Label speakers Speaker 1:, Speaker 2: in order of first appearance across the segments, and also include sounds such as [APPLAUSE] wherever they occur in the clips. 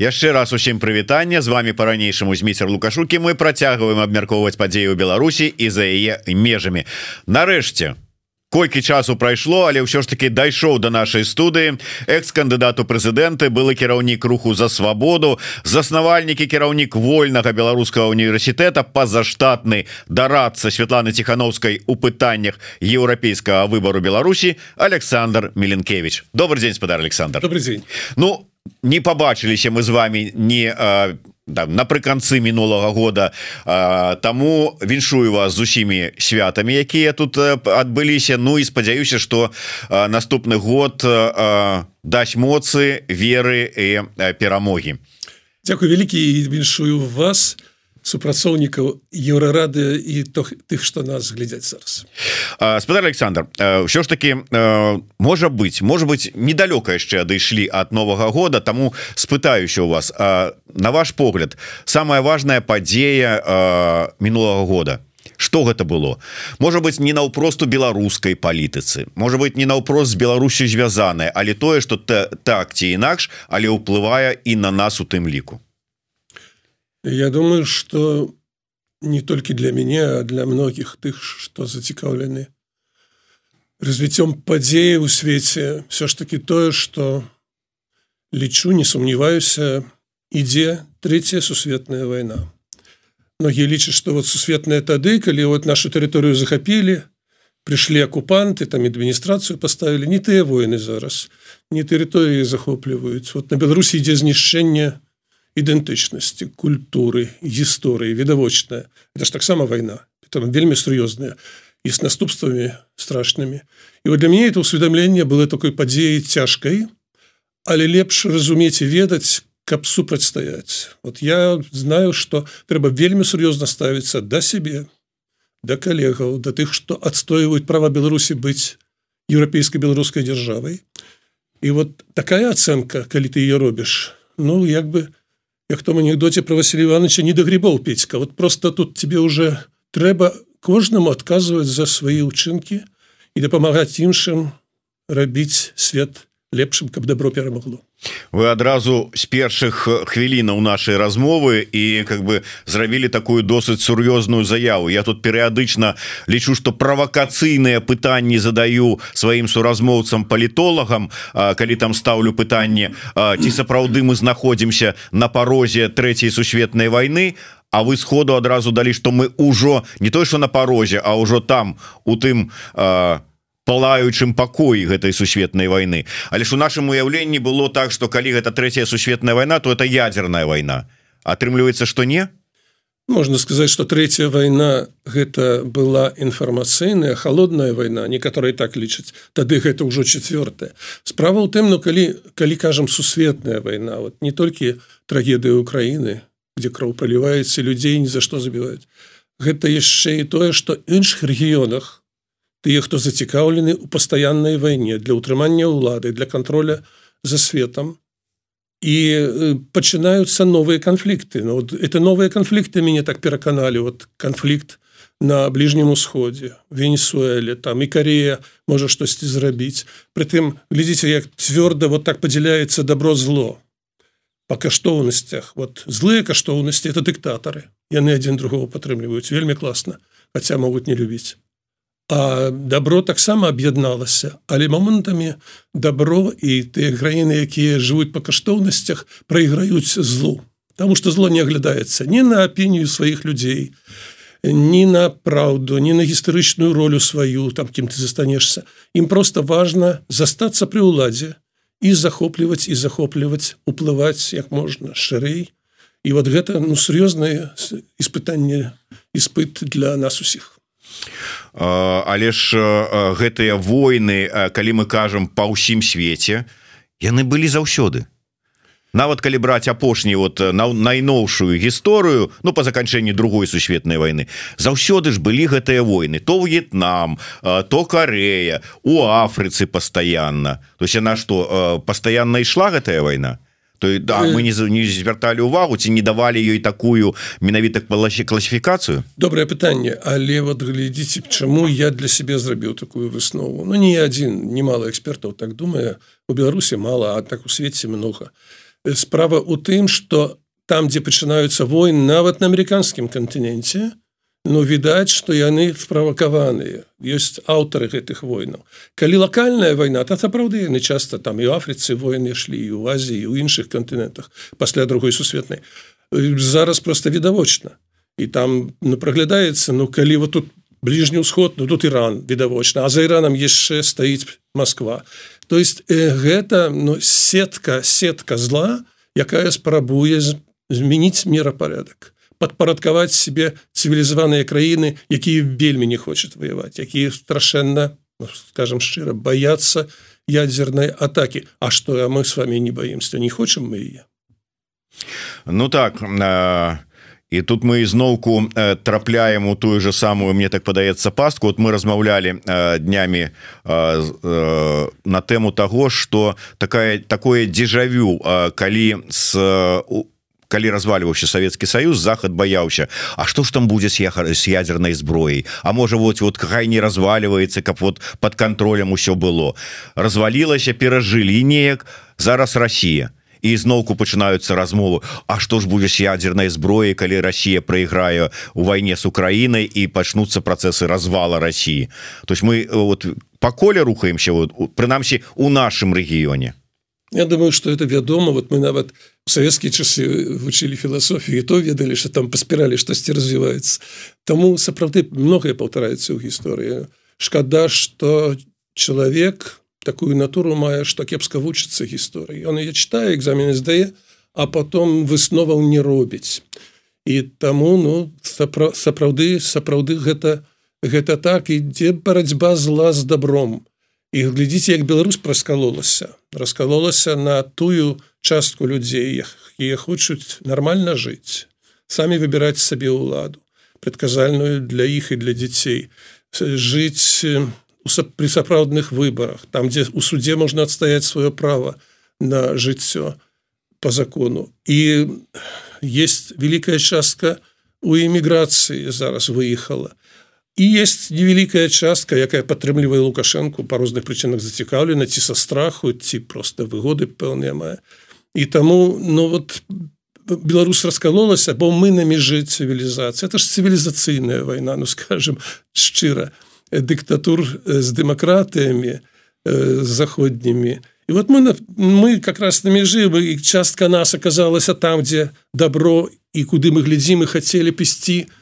Speaker 1: яшчэ раз усім прывітання з вами по-ранейшаму змейцер лукашукі мы працягваем абмяркоўваць падзею Беларусі і за яе межамі. Нарэшце колькі часу прайшло але ўсё ж таки дайшоў до нашай студыі. Экс-кандыдату прэзідэнты былы кіраўнік руху за свабоду заснавальнікі кіраўнік вольнага беларускага універсітэта пазаштатны дарацца Святланы ціхановскай у пытаннях еўрапейскага выбору Беларусі Александр меленкевич добрый день спадар Александр.
Speaker 2: Добрый день
Speaker 1: ну не побачыліся мы з вами не там, напрыканцы мінулага года. А, таму віншую вас з усімі святамі якія тут адбыліся. Ну і спадзяюся что наступны год а, даць моцы веры і перамогі.
Speaker 2: Дякую вялікі віншую вас. і супрацоўнікаў еўрарады і то тых што нас глядзяць зараз.
Speaker 1: Спадар Александр ўсё ж таки можа быть может быть недалёка яшчэ адышлі ад новага года тому спытаюся у вас на ваш погляд самая важная падзея мінулага года? Что гэта было? Можа быть не наўпросту беларускай палітыцы можа быть не наўпрост з Беларусю звязаная але тое что так ці інакш але ўплывае і на нас у тым ліку
Speaker 2: Я думаю, что не только для меня, а для многих тых, что зацікаўлены развіццём падзеі ў свеце все ж таки тое, что лічу, не сумневаюся, ідзе третья сусветная война. Многие лічаць, что вот сусветная тады, калі вот нашу тэрыторыю захапілі, пришли оккупанты, там адміністрацыю поставили не тыя войны зараз, не тэрыторыі захопліваюць. Вот на Беларусі ідзе знішчэнне, ідэнтычнасці культуры гісторыі відавочная это ж таксама вайна там вельмі сур'ёзная і з наступствамі страшнымі. І вот для мяне это усведамленне было такой падзеяй цяжкай але лепш разумець і ведаць каб супрацьстаяць. Вот я знаю что трэба вельмі сур'ёзна ставіцца да сябе да калегаў да тых што адстойваюць права Беларусі быць еўрапейскай беларускай дзяржавай. І вот такая ацэнка калі ты ее робіш ну як бы як том анекдоте про Василия Ивановича не до грибов Петька. Вот просто тут тебе уже трэба кожнаму отказывать за свои учынки и дапамагаць іншым рабіць свет лепшым каб добро перамогло
Speaker 1: вы адразу з першых хвілінаў нашай размовы і как бы зрабілі такую досыць сур'ёзную заяву. Я тут перыядычна лічу что правакацыйныя пытанні задаю сваім суразмоўцам палітолагам калі там ставлю пытанне ці сапраўды мы знаходзімся на парозе третьей сусветнай войны А вы сходу адразу далі что мы ўжо не то что на парозе а ўжо там у тым а, палаючым пакоі гэтай сусветнай войны але ж у нашым уяўленні было так что калі гэта третья сусветная война то это ядерная война атрымліваецца что не?
Speaker 2: Можно сказать что третья война гэта была інфармацыйная холодная война некаторые так лічаць. Тады гэта ўжо четвертая справа ў тым ну, калі калі кажам сусветная война вот не толькі трагедыя Украины где кроў проліваецца людзей ни за что забіваюць. Гэта яшчэ і тое что іншых рэгіёнах тыя хто зацікаўлены ў пастаяннай вайне для ўтрымання ўлады для контроля за светом і пачынаюцца новыя канфлікты. Ну, вот это новыя канфлікты мяне так пераканалі. Вот канфлікт на бліжнім усходзе венесуэле там і Корея можа штосьці зрабіць. Притым глядзіце як цвёрда вот так падзяляецца добро зло по каштоўнасцях. Вот злыя каштоўнасці это дыктатары. Яны адзін другого падтрымліваюць. Вельмі класна хотя могуць не любіць А добро таксама аб'ядналася але момантамі добро і тыя краіны якія жывуць па каштоўнасцях прайграюць злу. Таму что зло не аглядаецца ні на апінію сваіх людзей ні на праўду ні на гістарычную ролю сваю там кім ты застанешься ім просто важно застацца пры ўладзе і захопліваць і захопліваць уплываць як можна шырэй. І вот гэта ну сур'ёзнае испытанне іспыт для нас усіх
Speaker 1: але ж гэтыя войны калі мы кажам па ўсім свеце яны былі заўсёды. Нават калі браць апошні вот на найноўшую гісторыю ну по заканчэнні другой сусветнай войны заўсёды ж былі гэтыя войны. То В'етнам то Карея у Афрыцы пастаянна. То есть яна что пастаянна ішла гэтая война то то да мы не звярталі увагу ці не давалі ёй такую менавіта балаще класіфікацыю
Speaker 2: добрае пытанне але вот глядзіце чаму я для себе зрабіў такую выснову? Ну не адзін немало экспертаў так думае у беларусе мало а так у свеце много. Справа у тым что там дзе пачынаюцца войны нават на амерыканскім кантыненце Ну відаць што яны справакаваныя ёсць аўтары гэтых войнаў. Калі лакальная вайна то сапраўды яны часто там і Афрыцы войны ішлі і ў Азіі у іншых кантынентах пасля другой сусветнай. Зараз просто відавочна. І там ну, праглядаецца ну калі вот тут ближні ўсход ну тут Іран відавочна а за Іраном яшчэ стаіць Москва то есть э, гэта ну сетка сетка зла якая спрабуе змяніць мерапорядак падпарадкаваць себе цывілізаваныя краіны якія вельмі не хочуць воевать якія страшэнна ну, скажем шчыра бояться ядерной атаки. А что мы с вами не боимся не хочем мы ее
Speaker 1: Ну так а і тут мы ізноўку трапляем у тую же самую мне так падаецца пастку. Вот мы размаўлялі днямі на тэму того что такая такое дзежавю калі с у калі разваливаўся Савецкі Саюз захад баяўся А что ж там будзе с яхар с ядерной зброей А можа вот вот хай не разваливается каб вот под контролем усё было. Развалілася перажылі неяк. Зараз Россия. Зноўку пачынаюцца размовы. А что ж будзе с ядерной зброей калі Россия проиграе у войне с Украиной і пачнуцца процессы развала России? То есть мы вот по коле рухаемся вот прынамсі у нашем рэгіёне
Speaker 2: Я думаю что это вядома вот мы нават савецкія часы вучылі філасофію то ведалі что там паспіралі штосьці развіваецца Таму сапраўды многае паўтараецца ў гісторыі шкада что чалавек такую натуру мае што кепска вучыцца гісторыі он я читаю экзамены здае а потом высноваў не робіць і таму ну сапраўды сапраўды гэта гэта так. Ідзе барацьба зла з добром. І глядзіце як Беларусь раскалолася раскалолася на тую частку людзей якія хочуць нармальна жыць самі выбіраць сабе ўладу предказальную для іх і для дзяцей жыць при сапраўдных выборах там дзе у суде можна адстаяць сваё право на жыццё по закону. І есть великкая частка у эміграцыі зараз выехала і есть невялікая частка якая падтрымлівае лукашэнку по розных прычынах зацікаўлена ці са страху ці просто выгоды пэўныя мае і таму ну вот Беларусь раскалолася бо мы на межы цывілізацыі. Это ж цывілізацыйная вайна ну скажем шчыра. Дыктатур з дэмакратыямі заходнімі. І вот мы мы как раз на межы бы частка нас аказалася там дзе добро і куды мы глядзім і хацелі пісці то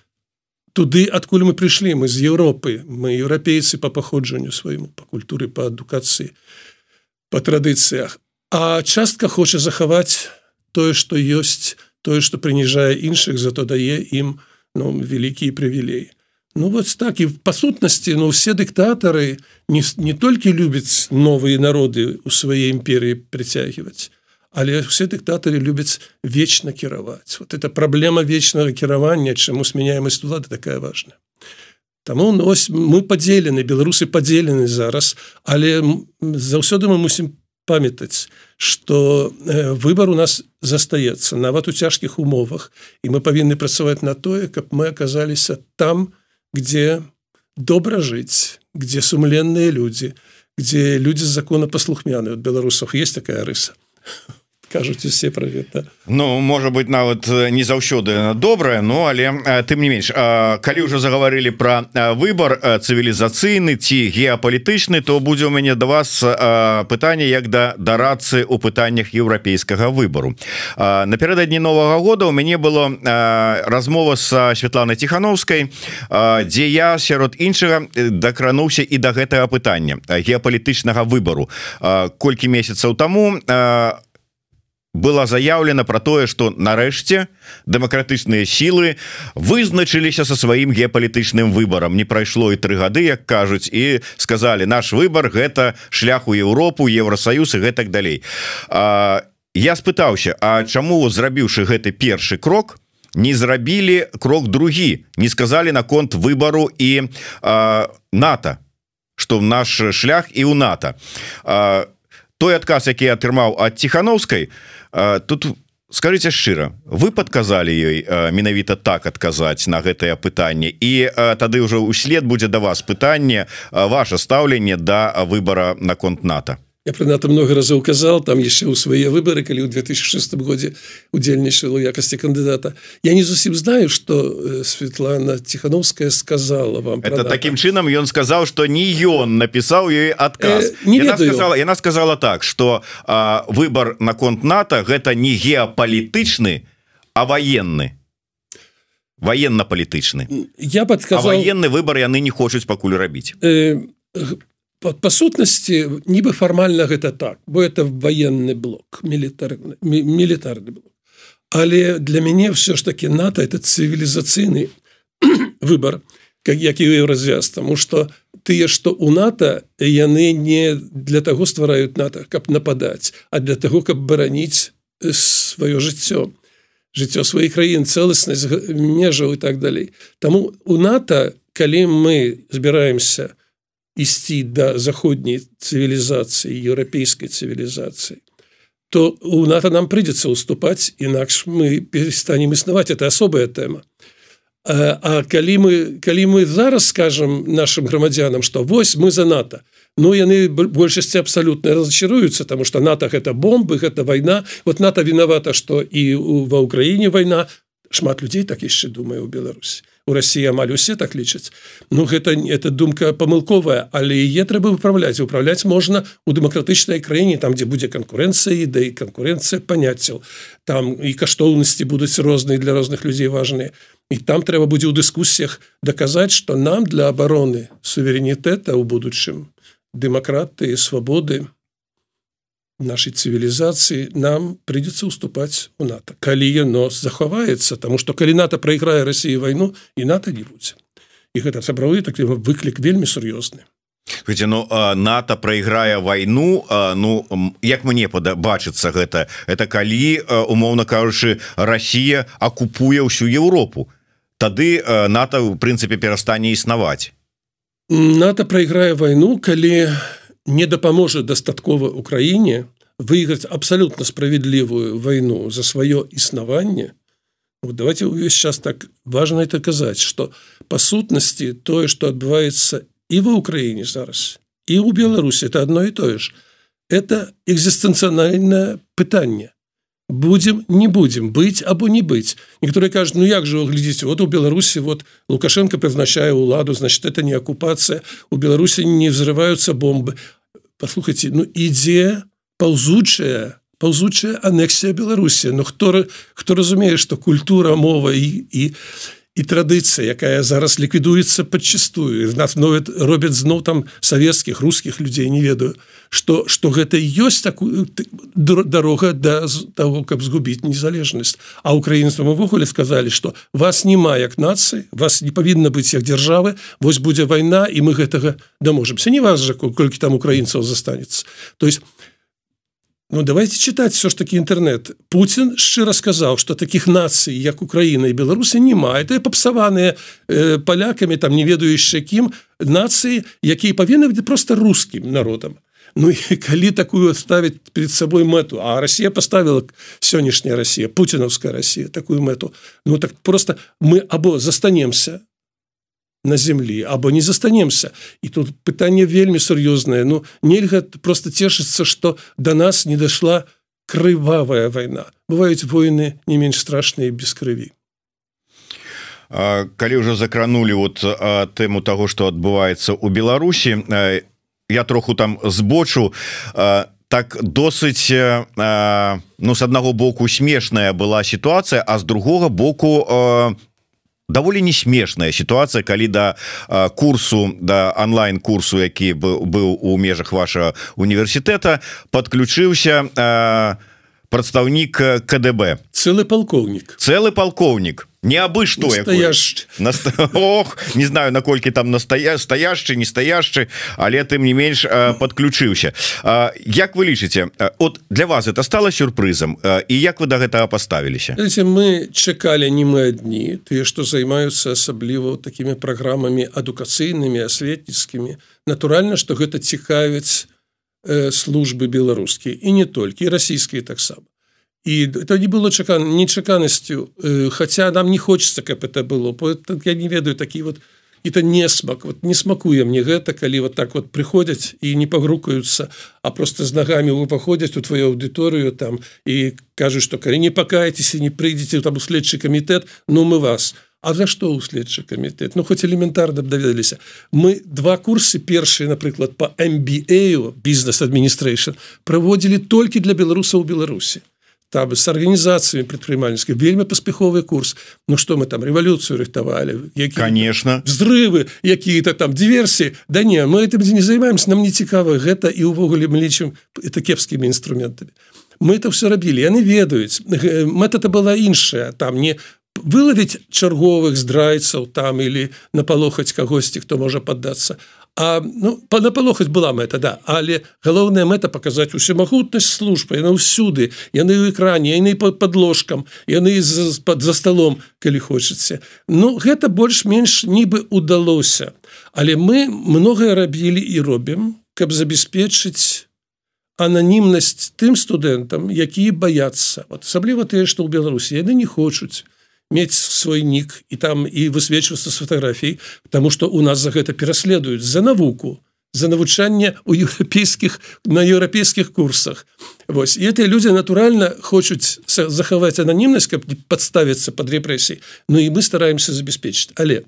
Speaker 2: туды адкуль мы прыйшлі мы з Еўропы. Мы еўрапейцы по паходжанню свайму по культуры по адукацыі по традыцыях. А частка хоча захаваць тое что ёсць тое что прыніжае іншых зато дае ім ну вялікія прывілей Ну вот так. І па сутнасці ну все дыктатары не, не толькі любяць новыя народы у сваей імперыі прыцягваць але все дыктатары любяць вечна кіраваць. Вот это праблема вечнага кіравання чаму сменяемасць улады такая важная. Таму ну, ось мы подзелены беларусы подзелены зараз але заўсёды мы мусім памятаць что э, выбор у нас застаецца нават у цяжкіх умовах. І мы павінны працаваць на тое каб мы оказаліся там где добра жыць где сумленныя люди где люди законапаслухмяны от беларусах есть такая рыса кажуць усе про гэта
Speaker 1: Ну может быть нават не заўсёды добрае но але тым не менш калі уже заговорили про выбор цывілізацыйны ці геапалітычны то будзе у мяне до вас пытанне як да дарацы у пытаннях еўрапейскага выбору напердадні нового года у мяне было размова с Светланай тихохановскай дзе я сярод іншага дакрануўся і до гэтага пытання геапалітычнага выбору колькі месяцаў тому а была заявлена про тое что нарэшце дэмакратычныя сілы вызначыліся со сваім геапалітычным выборам не прайшло і тры гады як кажуць і сказали наш выбор гэта шлях у Еўропу Евросоюз і гэтак далей а, я спытаўся А чаму зрабіўшы гэты першы крок не зрабілі крок другі? Не сказали наконт выбору і НАТО что наш шлях і у НАТО той адказ які атрымаў ад ціхановскай тут скажите шчыра вы подказали ёй менавіта так адказаць на гэтае пытанне. І тады ўжо услед будзе да вас пытанне ваше стаўленне да выбора наконт НАТО
Speaker 2: я про нато много разоў казал там яшчэ ў свае выборы калі ў 2006 годзе удзельнічала у якасці кандыдата я не зусім знаю что э, Светлана тихохановская сказала вам
Speaker 1: это таким чынам ён сказал что не ён написал ей отказ.
Speaker 2: Э, не
Speaker 1: яна сказала, яна сказала так что выбор наконт нато гэта не геапалітычны а военный. Военно-палітычны
Speaker 2: я подказал
Speaker 1: военный выбор яны не хочуць пакуль рабіць
Speaker 2: э, по, по сутнасці нібы фармальна гэта так бо это военный блок мілітарны мілітарны але для мяне все ж таки нато это цывілізацыйны [CLEARS THROAT] выбор как які развяз тому что тыя что у нато яны не для того ствараюць нато каб нападаць а для того каб бараніць сваё жыццё жыццё сваіх краін цэласнасць межаў і так далей. Таму у нато калі мы збіраемся ісці да заходняй цывілізацыі еўрапейскай цывілізацыі то у нато нам прыйдзецца уступаць інакш мы перестанем існаваць это асобая тэма а, а калі мы калі мы зараз скажем нашим грамадзянам что вось мы за нато Ну яны большасці абсалютна разочаруюцца тому что нато гэта бомбы гэта вайна вот нато виновата что і ва ўкраіне вайна шмат людзей так яшчэ думаю у Беларусі у Росіі амаль усе так лічаць. Ну гэта это думка памылковая але е трэба выправляць управляць можна у дэмакратычнай краіне там дзе будзе канкурэнцыя ідэй канкурэнцыя паняццяў. Там і каштоўнасці будуць розныя для розных людзей важныя. І там трэба будзе ў дыскусіях даказаць что нам для обороны суверэнітэта ў будучым дэмакраты свабоды нашай цывілізацыі нам придется уступаць у нато. Калі яно захаваецца тому что калі нато прайграе России войну і нато не будзе і гэта сабравы так выклік вельмі сур'ёзны
Speaker 1: Видите, ну нато проиграя войну ну як мне падабачыцца гэта? Это калі умоўно кажучы Россия акупуе ўсю Европу. Тады нато в прынцыпе перастане існаваць.
Speaker 2: НАТО проиграе войну калі не дапаможа дастаткова Украіне выиграць абсолютно справедливую войну за сваё існаванне вот давайте увесь час так важно это казаць что по сутнасці тое что адбываецца і ва Украіне зараз і у Беларусі это одно и тое ж это экзістэнцыянальное пытанне будем не будем быть або не быть. Некоторые кажут ну як же глядзіце вот у беларуси вот лукашенко призначае уладу значит это не оккупация. У беларуси не взрываются бомбы послухайте ну ідзе паўзучая паўзучая анексія беларусі. Но хто хто разумее что культура мова і і і традыцыя якая зараз ліквідуецца подчастую нас новят робяць зноў там савецкіх русских людзей не ведаю что что гэта ёсць такую дорога да того каб згубіць незалежнасць. А украінствам увогуле сказали что вас няма як нацыі вас не павінна быць як дзяржавы вось будзе вайна і мы гэтага даможемся не вас жа колькі там украінцаў застанецца. То есть Ну давайте читать все ж таки интернет. Путин шчыра сказал что таких наций як Украина и Беларуси няма это попсаваныя э, поляками там не ведающие кім нации якія павінны быть просто русским народом. Ну [LAUGHS] и калі такую ставить перед собой мэту? А Россия поставила сённяшняя Россия путиновская Россия такую мэту. Ну так просто мы або застанемся на землі або не застанемся. І тут пытанне вельмі сур'ёзнае Ну нельга просто цешыцца что до нас не дошла крывавая война. Бываюць войны не менш страшныя без крыві
Speaker 1: калі уже закранули вот тэму того что адбываецца у Беларусі я троху там збочу так досыць ну с аднаго боку смешная была сітуацыя а з другога боку даволі не смешная сітуацыя калі да курсу да онлайн курсу які быў у межах вашага універсітэта подключыўся прадстаўнік КДБ.
Speaker 2: Целый полковник.
Speaker 1: Целый полковник не абы что Наста... [LAUGHS] Ох, не знаю наколькі там настая стаяшчы не стаяшчы але тым не менш подключыўся Як вы лічыце от для вас это стало сюрпрызам і як вы до гэтага поставіліся
Speaker 2: мы чакалі не мы адні тыя что займаюцца асабліва такими праграмамі адукацыйнымі асветніцкімі натуральна что гэта цікавіць службы беларускія і не толькі расійскія таксама і это не было чакан нечаканасцю хотя нам не хочется каб это было. Я не ведаю такі вот это не смак. Вот не смакуе мне гэта калі вот так вот приходяць і не пагрукаюцца а просто з нагамі вы паходзяць у твою аўдыторыю там і кажуць что калі не пакаецеся не прыйдзеце там у следчы камітэт ну мы вас. А за што ў следчы камітэт? Ну хоць элементарна даведаліся. Мы два курсы першыя напрыклад по MBA бізнес адміністрейшн праводзілі толькі для беларусаў Беларусі там с арганізацыямі прадпрымальніцкай вельмі паспяховы курс. Ну что мы там рэвалюцыю рыхтавалі
Speaker 1: які конечно.
Speaker 2: взрывы какие-то там диверсии. Да не мы этим не займаемся нам не цікава гэта і увогуле мы лічым это кепскімі інструментамі. Мы это все рабілі яны ведаюць. Мэта была іншая там не вылавіць чарговых здрайцаў там или напалохаць кагосьці хто можа паддацца А ну напалохаць была мэта да але галоўная мэта паказаць усемагутнасць службы. Яна ўсюды. Яны ў экране яны под подложкам яны з-пад за столом калі хочаце. Ну гэта больш-менш нібы удалося але мы многае рабілі і робім каб забяспечыць ананімнасць тым студэнтам якія баяцца. Вот асабліва тыя што ў беларусі. Яны не хочуць мець свой нік і там і высвечвацца з фатаграфій тому что у нас за гэта пераследуюць за навуку за навучанне у еўрапейскіх на еўрапейскіх курсах. Вось і эти люди натуральна хочуць захаваць ананімнасць каб не подставіцца под рэпрэсій Ну і мы стараемся забяспечыць. Але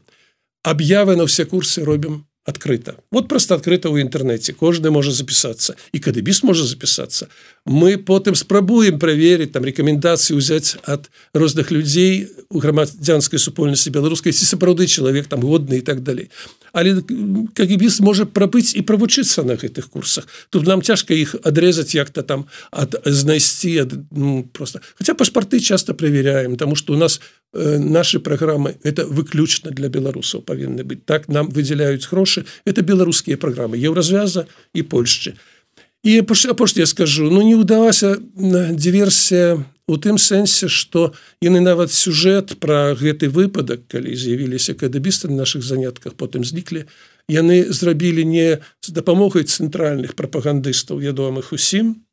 Speaker 2: аб'явы на все курсы робім открыто. Вот просто открыто ў інтэрнэце кожны можа запісацца і кадыбіс можа запісацца мы потым спрабуем праверыць там рэкамендацыі ўзяць ад розных людзей у грамадзянскай супольнасці беларускай ці сапраўды чалавек там годны і так далей але кагібіс можа прабыць і правучыцца на гэтых курсах? Тут нам цяжка іх адрезаць як-то там ад знайсці ад, ну, просто. Хотя пашпарты часто проверяем тому что у нас э, наши программы это выключна для беларусаў павінны быць так нам выдзяляюць грошы это беларускія программы еўразвяза і Польшчы і апошняе скажу ну не удалася диверсія у тым сэнсе что яны нават сюжэт про гэты выпадак калі з'явіліся кадабісты на наших занятках потым зніклі. Яны зрабілі не з дапамогай цэнтральных прапагандыстаў ядомых усім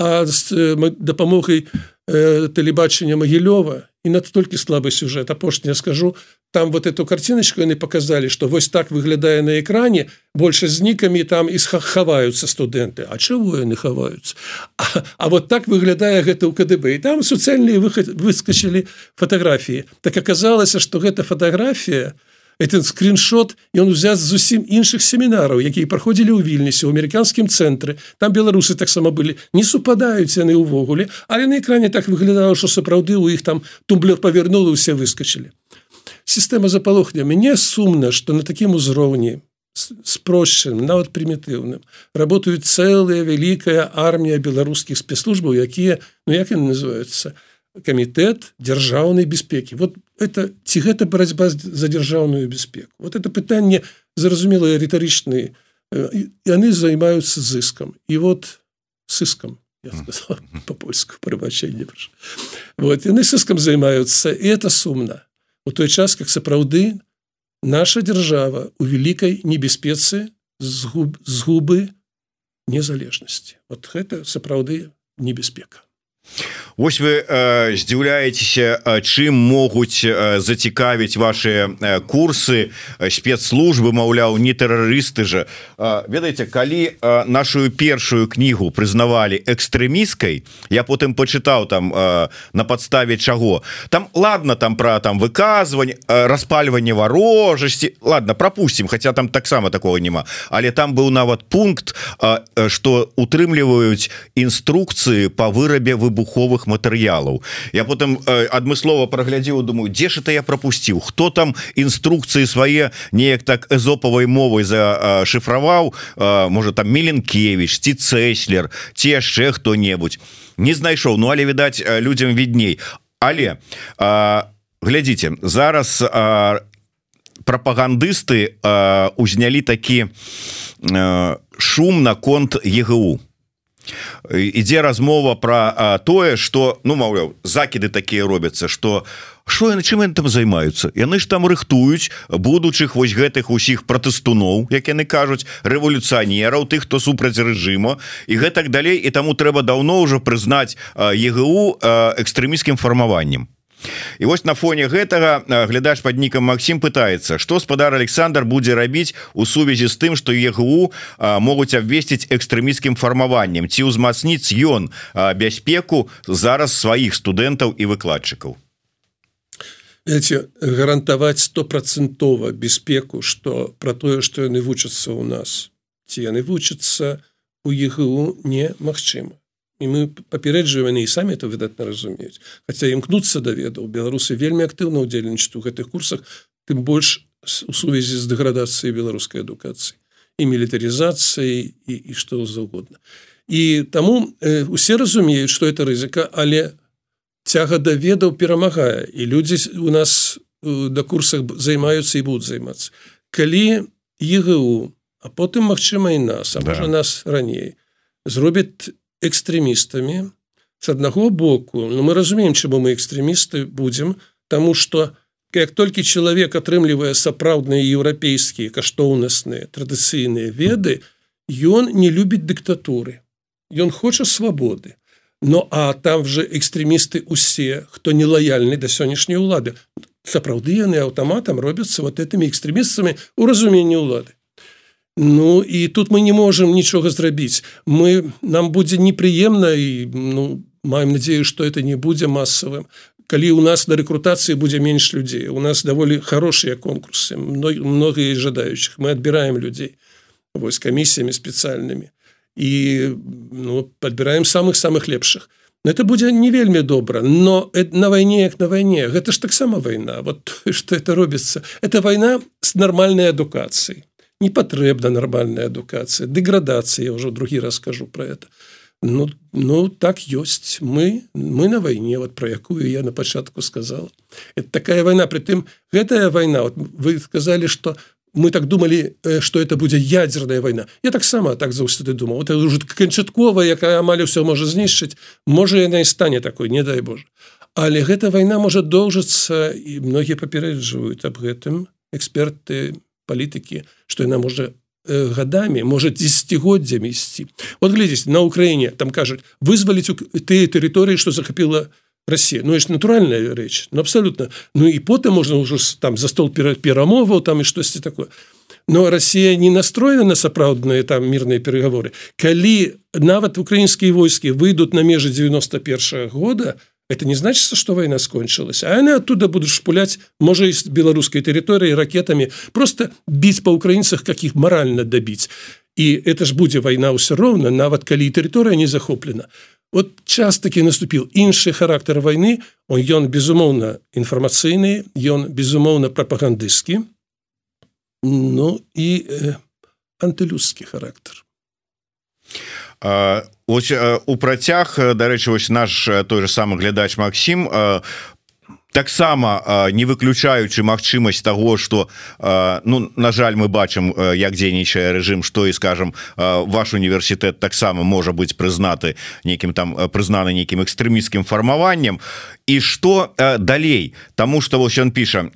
Speaker 2: а з дапамогай э, тэлебачання магілёва і настолькі слабы сюжет. Апошняе скажу там вот эту картиночку яны показалі что вось так выглядае на экране больше з нікамі там і хаваюцца студэнты А чего яны хаваюцца а, а вот так выглядае гэта ў КДБ. І там суцэльныя выход выскочылі фотографии. Так аказалася что гэта фотография этот скриншот ён узят зусім іншых семінараў якія праходзілі ў вільнісе у американскім цэнтры там беларусы таксама былі не супадаюць яны ўвогуле але на экране так выглядала что сапраўды у іх там тумблер павярнула усе выскочылі сістэма запалохня мяне сумна что на такім узроўні спрощаным нават прымітыўным работаюць цэлая вялікая армія беларускіх спецслужбаў якія ну як яны называются камітэт дзяржаўнай бяспекі вот это ці гэта барацьба за дзяржаўную бяспеку? Вот это пытанне зразумелыя рытарычныя. Яны займаюцца зыскам. І вот сыскам [LAUGHS] по-польску прыбачэнне вот яны сыскам займаюцца і это сумна. У той час как сапраўды наша держава у великкай небяспецы згубы незалежнасці. Вот гэта сапраўды небяспека
Speaker 1: Вось вы э, здзіўляецеся чым могуць э, зацікавіць ваши э, курсы э, спецслужбы Маўляў не тэрарысты же э, ведаеце калі э, нашу першую кнігу прызнавалі экстрэміскай я потым почытаў там э, на подставе чаго. Там ладно там про там выказванне э, распальванне варожасці ладно пропустим хотя там таксама такого няма. Але там быў нават пункт что э, утрымліваюць інструкцыі по вырабе выбу выбуховых матэрыялаў. Я потым э, адмыслова праглядзеў думаю дзе ж это я пропусціў хто там інструкцыі свае неяк так эзопавай мовай зашыфраваў э, можа там меленкевич ці цэслер ці яшчэ хто-небудзь. Не знайшоў Ну але відаць э, людям відней. Але э, глядзіце зараз э, прапагандысты э, узнялі такі э, шум на конт ЕГУ ідзе размова про тое что ну маўляў закіды такія робяцца что что яны чым там займаюцца яны ж там рыхтуюць будучых вось гэтых усіх пратэстуноў як яны кажуць рэволюцыянераў тых хто супраць рэжыма і гэтак далей. І таму трэба даўно ўжо прызнаць ЕГУ экстрэміскім фармаваннем і вось на фоне гэтага глядач под нікам Макссім пытается что спадар Александр будзе рабіць у сувязі з тым что ЕГУ могуць абвесціць экстрэміскім фармаваннем. Ці ўзмацніць ён бяспеку зараз сваіх студэнтаў і выкладчыкаў?
Speaker 2: Эти гарантаваць стопроцентова бяспеку что про тое что яны вучацца у нас ці яны вучацца у ЕГУ немагчыма і мы папярэджваем і самі это выдатна разумеюць. Хаця імкнуцца да ведаў. Беларусы вельмі актыўна ўдзельнічаць у гэтых курсах тым больш у сувязі з дэградацыяй беларускай адукацыі і мілітарызацыі і, і што заўгодна. І таму э, усе разумеюць что это рызыка але цяга да ведаў перамагае. І людзі у нас э, да курсах займаюцца і будуць займацца. Калі ЕГУ а потым магчыма і нас а можа да. нас раней зробіць экстрэмістамі с аднаго боку но ну, мы разумеем чаму мы экстрэмісты будзем тому что як толькі чалавек атрымлівае сапраўдныя еўрапейскія каштоўнасныя традыцыйныя веды ён не любіць дыктатуры ён хоча свабоды но а там же экстрэмісты усе хто не лаяльны да сённяшняй улады. Сапраўды яны аўтаматам робяцца вот этими экстрэмістамі у разуменні улады Ну і тут мы не можем нічога зрабіць мы нам будзе непрыемна і ну маем надею что это не будзе массовым калі у нас на рэкрутацыі будзе менш людзей у нас даволі хорошие конкурсы многие жадающих мы отбираем людзей вось камісіямі спецыяльнымі і ну, подбираем самых самых лепшых это будзе не вельмі добра но на вайне як на вайне гэта ж таксама вайна вот что [LAUGHS] это робіцца это вайна с нармальной адукацыяй не патрэбна нармальная адукацыя дэградацыя ўжо другі раз скажу про это. Ну ну так ёсць мы мы на вайне вот про якую я на пачатку сказал. Это такая вайна притым гэтая вайна вот вы сказали что мы так думали что это будзе ядерная вайна я таксама так заўсёды думал. Это уже канчаткова якая амаль все можа знішчыць можа яна і стане такой не дай Боже. Але гэта вайна можа доўжыцца і многія папярэджваюць аб гэтым эксперты палітыкі что яна можа э, годами может десятгоддзямі ісці. Вот глядзець на Украіне там кажуць вызваліць тыя тэрыторыі что захапіла Россия Ну ж натуральная рэч Ну абсолютно Ну і потым можна ўжо там за стол перамоваў там і штосьці такое. Но Россия не настроена на сапраўдныя там мирные переговоры калі нават украінскія войскі выйдут на межы 91 -го года то это не значится что война скончилась а они оттуда будут шпулять может из белорусской территории ракетами просто бить по украинцах каких морально добить. И это ж будет война все ровно нават калі территория не захоплена. Вот час таки наступил. Інший характер войны он ён безумоўно информацыйный ён безумоўно пропагандысцкі ну и э, антылюдскі характер
Speaker 1: ось у працяг дарэчы вось наш той же самы глядач Макссім таксама не выключаючы магчымасць того что ну на жаль мы бачым як дзейнічае режим что і скажем ваш універсітэт таксама можа быть прызнаты нейкім там прызнаны нейкім экстрэміскім фармаваннем. І что далей? Тому что вось ён піша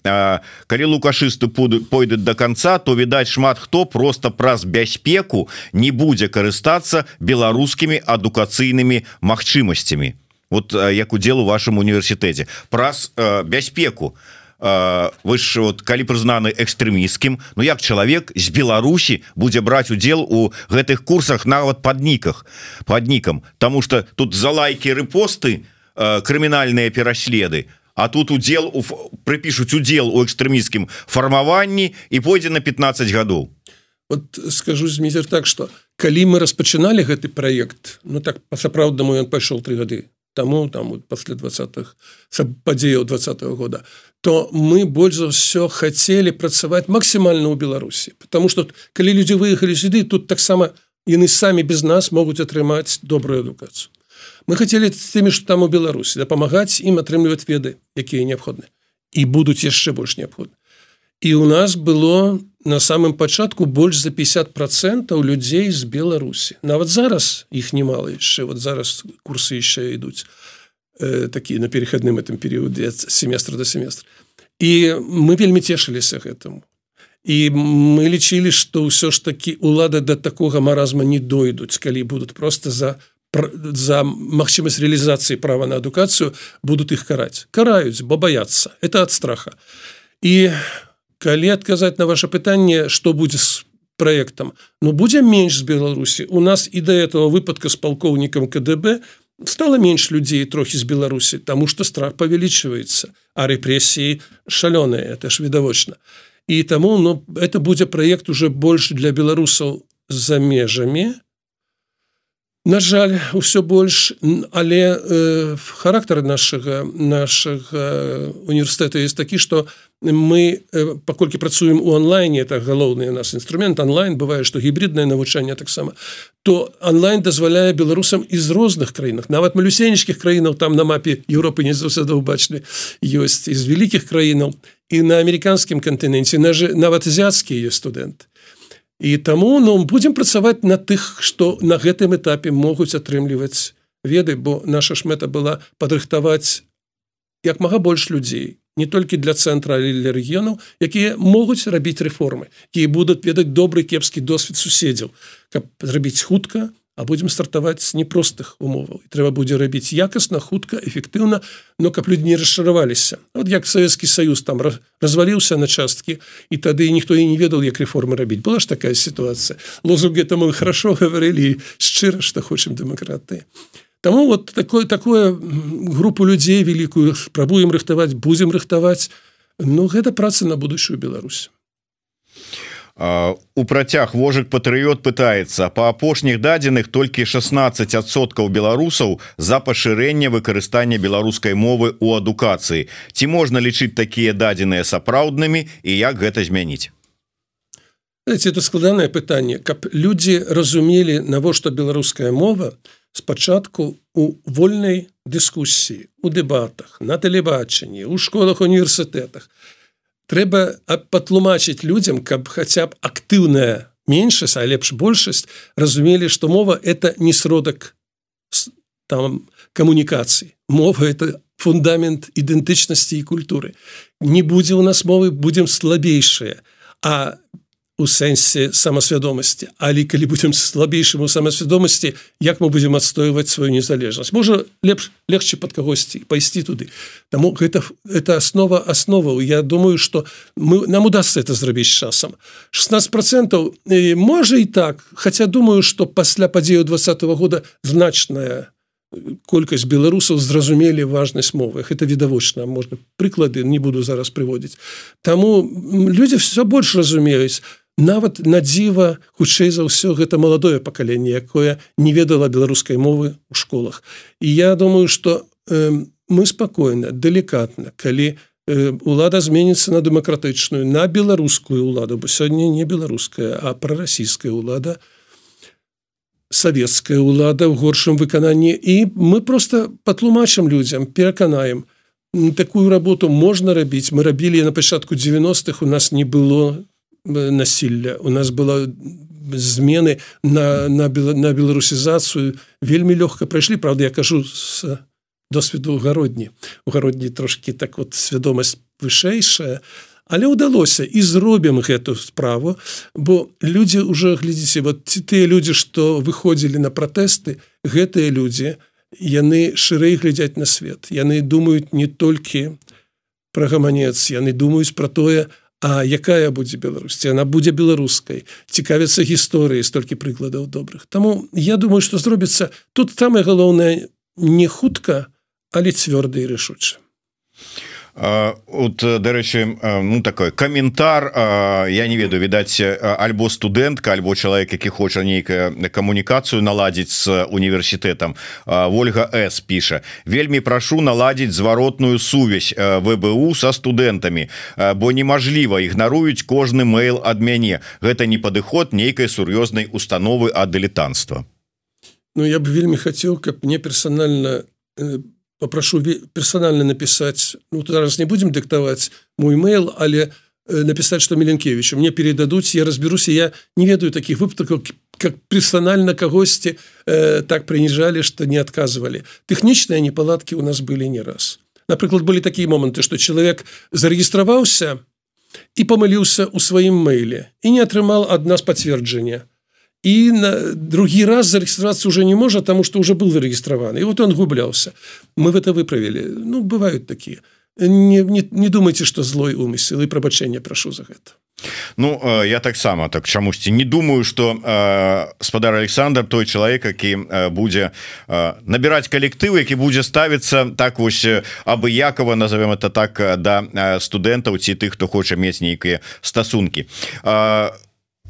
Speaker 1: калі лукашысты пойдуць до конца то відаць шмат хто просто праз бяспеку не будзе карыстацца беларускімі адукацыйнымі магчымасцямі вот як удзел у вашем універсітэце праз э, бяспеку. Э, вы ж вот калі прызнаны экстрэміскім Ну як чалавек з Беларусі будзе браць удзел у гэтых курсах нават падніках паднікам Таму что тут за лайки рэпосты э, крымінальныя пераследы А тут удзел у прыпішуць удзел у экстрэміскім фармаванні і пойдзе на 15 гадоў
Speaker 2: вот скажу змізер так что калі мы распачыналі гэты проект Ну так па-сапраўднаму ён пайшоў три гады тому там после 20х падзеяў два -го года то мы больш за все хотели працаваць максимально у Беларусі потому что калі люди выехали сюды тут таксама яны самі без нас могуць атрымаць добрую адукацию мы хотели с теми что там у Беларусі дапамагаць ім атрымліваць веды якія неабходны і будуць яшчэ больш неабходны і у нас было на самым пачатку больш за 50 процентаў людзей з Беларусі нават зараз іх немало яшчэ вот зараз курсы яшчэ ідуць э, такія на перехадным этом перыядзе семестра до семестра. І мы вельмі цешыліся гэтаму і мы лічылі што ўсё ж такі улады да такога маразма не дойдуць калі будуць просто за за магчымасць реалізацыі права на адукацыю будут их караць караюць бо бояться это от страха. І калі адказаць на ваше пытанне что будзе с проектом? Но ну, будзе менш з беларусі у нас і до этого выпадка с полковником кДб стало менш людзей трохі з беларусі тому что страх павялічваецца а рэпрессии шалёные это ж відавочна і таму но ну, это будзе проект уже больш для беларусаў за межамі На жаль усё больш але э, характар нашага нашага універсітэта есть такі что мы э, паколькі працуем у онлайне это галоўны нас інструмент онлайн бывае что гібриднае навучанне таксама то онлайн дазваляе беларусам из розных краінах. Нават малюсенечкіх краінаў там на мапе Европы не заўсёды убачны ёсць из вялікіх краінаў. І на американскім кантыненце на нават азіацкія студэнты і таму ну будемм працаваць на тых што на гэтым этапе могуць атрымліваць веды бо наша ж мэта была падрыхтаваць як мага больш людзей не толькі для цэнтра для рэгіёнаў якія могуць рабіць рэформы якія будуць ведаць добры кепскі досвед суседзяў. Каб зрабіць хутка а будем стартаваць з непростых умоваў трэба будзе рабіць якасна хутка эфектыўна но каб люди не расчараваліся вот як Савецкі союз там разваліўся на часткі і тады ніхто і не ведал як реформы рабіць была ж такая ситуация. Лозунг это мы хорошо [LAUGHS] говорили шчыра что хочем дэмакраты Таму вот такое такое групу людзей великкую спрабуем рыхтаваць будем рыхтаваць Ну гэта праца на будущую Беларусь
Speaker 1: у працяг вожык патрыот пытаецца по апошніх дадзеных толькі 16соткаў беларусаў за пашырэнне выкарыстання беларускай мовы у адукацыі ці можна лічыць такія дадзеныя сапраўднымі і як гэта змяніць?
Speaker 2: Это складанае пытанне. Каб людзі разумелі навошта беларуская мова спачатку у вольнай дыскусіі у дэбатах на тэлебачанні у школах універсітэтах трэба патлумачыць людзям каб хаця б актыўная меншасць а лепш большасць разумелі што мова это не сродак там камунікацыі. Мова это фундамент ідэнтычнасці і культуры. Не будзе у нас мовы будзем слабейшыя. А у сэнсе самасвядомасці але калі будем слабейшым у самасвядомасці як мы будем адстойваць сваю незалежнасць можа лепш легче под кагосьці пайсці туды Таму гэта это основа основаў Я думаю что мы нам удастся это зрабіць часам 16 процентов можа і так. Хотя думаю что пасля падзею двадцатого года значная колькасць беларусаў зразумелі важнасць мовы это відавочна можна прыклады не буду зараз прыводзіць Таму людзі все больш разумеюць нават на дзіва хутчэй за ўсё гэта маладое пакаленне якое не ведала беларускай мовы у школах. І я думаю что э, мы спакойна делікатна калі э, лада зменіцца на дэмакратычную на беларускую ўладу бо сёння не беларуская а прарасійская ўлада савецкая ўлада ў горшым выкананні. І мы просто патлумачым людзям пераканаем такую работу можна рабіць. Мы рабілі на пачатку 90-х у нас не было насилля у нас было змены на на, на беларусізацыю вельмі лёгка прайшлі Праўда я кажу с досведу гародні угародні трошки так вот свядомасць вышэйшая але ўдалося і зробім гэту справу бо людзі уже глядзіце вот ці тыя людзі што выходзілі на пратэсты гэтыя людзі яны шырэй глядзяць на свет. Яны думаюць не толькі пра гаманец яны думаюць про тое а А якая будзе беларусці она будзе беларускай. Цікавіцца гісторыі столькі прыкладаў добрых. Таму я думаю что зробіцца тут самое галоўнае не хутка але цвёрда і рашуча
Speaker 1: от дарэчы ну такой каментар я не ведаю відаць альбо студэнтка альбо чалавек які хоча нейкая камунікацыю наладзіць з універсітэтам Вольга с піша вельмі прашу наладзіць зваротную сувязь вБУ со студэнтамі бо немажліва ігнаруюць кожны мэйл ад мяне. Гэта не падыход нейкай сур'ёзнай установы ад дылетанства
Speaker 2: Ну я бы вельмі хацеў каб мне персанальна по попрошу персонально написать ну зараз не будем диктовать мой mail але э, написать что меленкевичу мне передадуць я разберусь я не ведаю таких выпадков как персонально когости э, так принижали что не отказывали. Технічные неполадки у нас были не раз. Напрыклад были такие моменты что человек зарегістраваўся и помылился у сваім мэйле и не атрымал одна с подцверджения и на другі раз зарегистрироваться уже не может тому что уже был зарегистрован и вот он гублялся мы в это выправили. Ну бывают такие. Не, не, не думайте что злой умысел и прабачэння прошу за гэта
Speaker 1: Ну я таксама так чамусьці не думаю что спадар Александр той чалавек які будзе набирать калектывы які будзе ставіцца так вось абыякова назовем это так да студэнтаў ці тых хто хоча мець нейкія стасункі а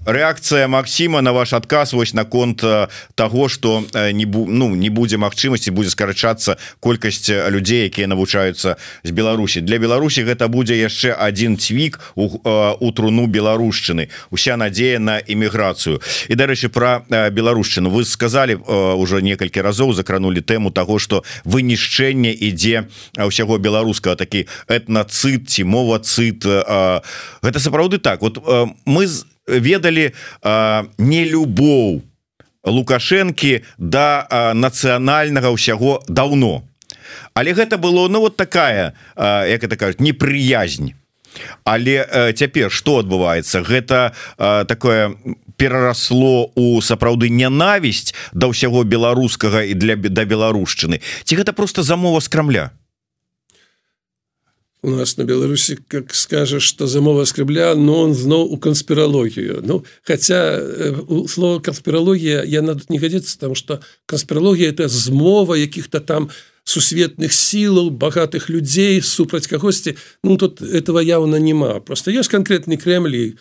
Speaker 1: реакция Макссіма на ваш адказ вось наконт э, того что э, не бу, ну не будзе магчымасці будзе скарачацца колькасць э, людзей якія навучаюцца з Беларусі. Для Беларусі гэта будзе яшчэ один цвік у, у труну беларушчыны. Уся надзея на эміграцыю. І дарэчы про беларушчыну. Вы сказали уже некалькі разоў закранули тэму того что вынішчэнне ідзе ўсяго беларускага. Такі этнацыт ці мова цыт гэта сапраўды так. Вот мы з ведалі не любоў лукашэнкі да нацыянальнага ўсяго даўно. Але гэта было ну вот такая як это кажуть непрыязнь. Але цяпер что адбываецца? Гэта такое перарасло у сапраўды нянавісць да ўсяго беларускага і для да беларушчыны. Ці гэта просто замова з крамля
Speaker 2: у нас на Беларусі как скажешь что замова скребля но он зноў у канспірологію Ну хотя э, слово канспірологія я на тут не годится потому что канспірологія это змова каких-то там сусветных сілаў багатых людзей супраць кагосьці Ну тут этого явно няма просто есть конкретный Кремль